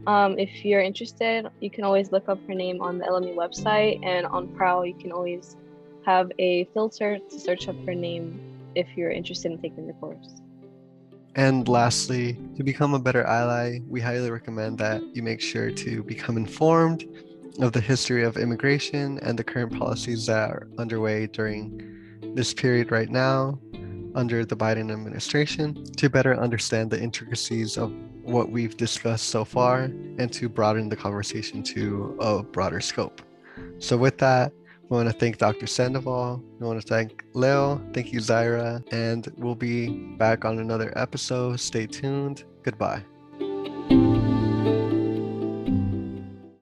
Um, if you're interested, you can always look up her name on the LMU website, and on Prowl, you can always have a filter to search up her name if you're interested in taking the course. And lastly, to become a better ally, we highly recommend that you make sure to become informed of the history of immigration and the current policies that are underway during this period right now. under the Biden administration to better understand the intricacies of what we've discussed so far and to broaden the conversation to a broader scope. So, with that, we want to thank Dr. Sandoval. We want to thank Leo. Thank you, Zaira. And we'll be back on another episode. Stay tuned. Goodbye.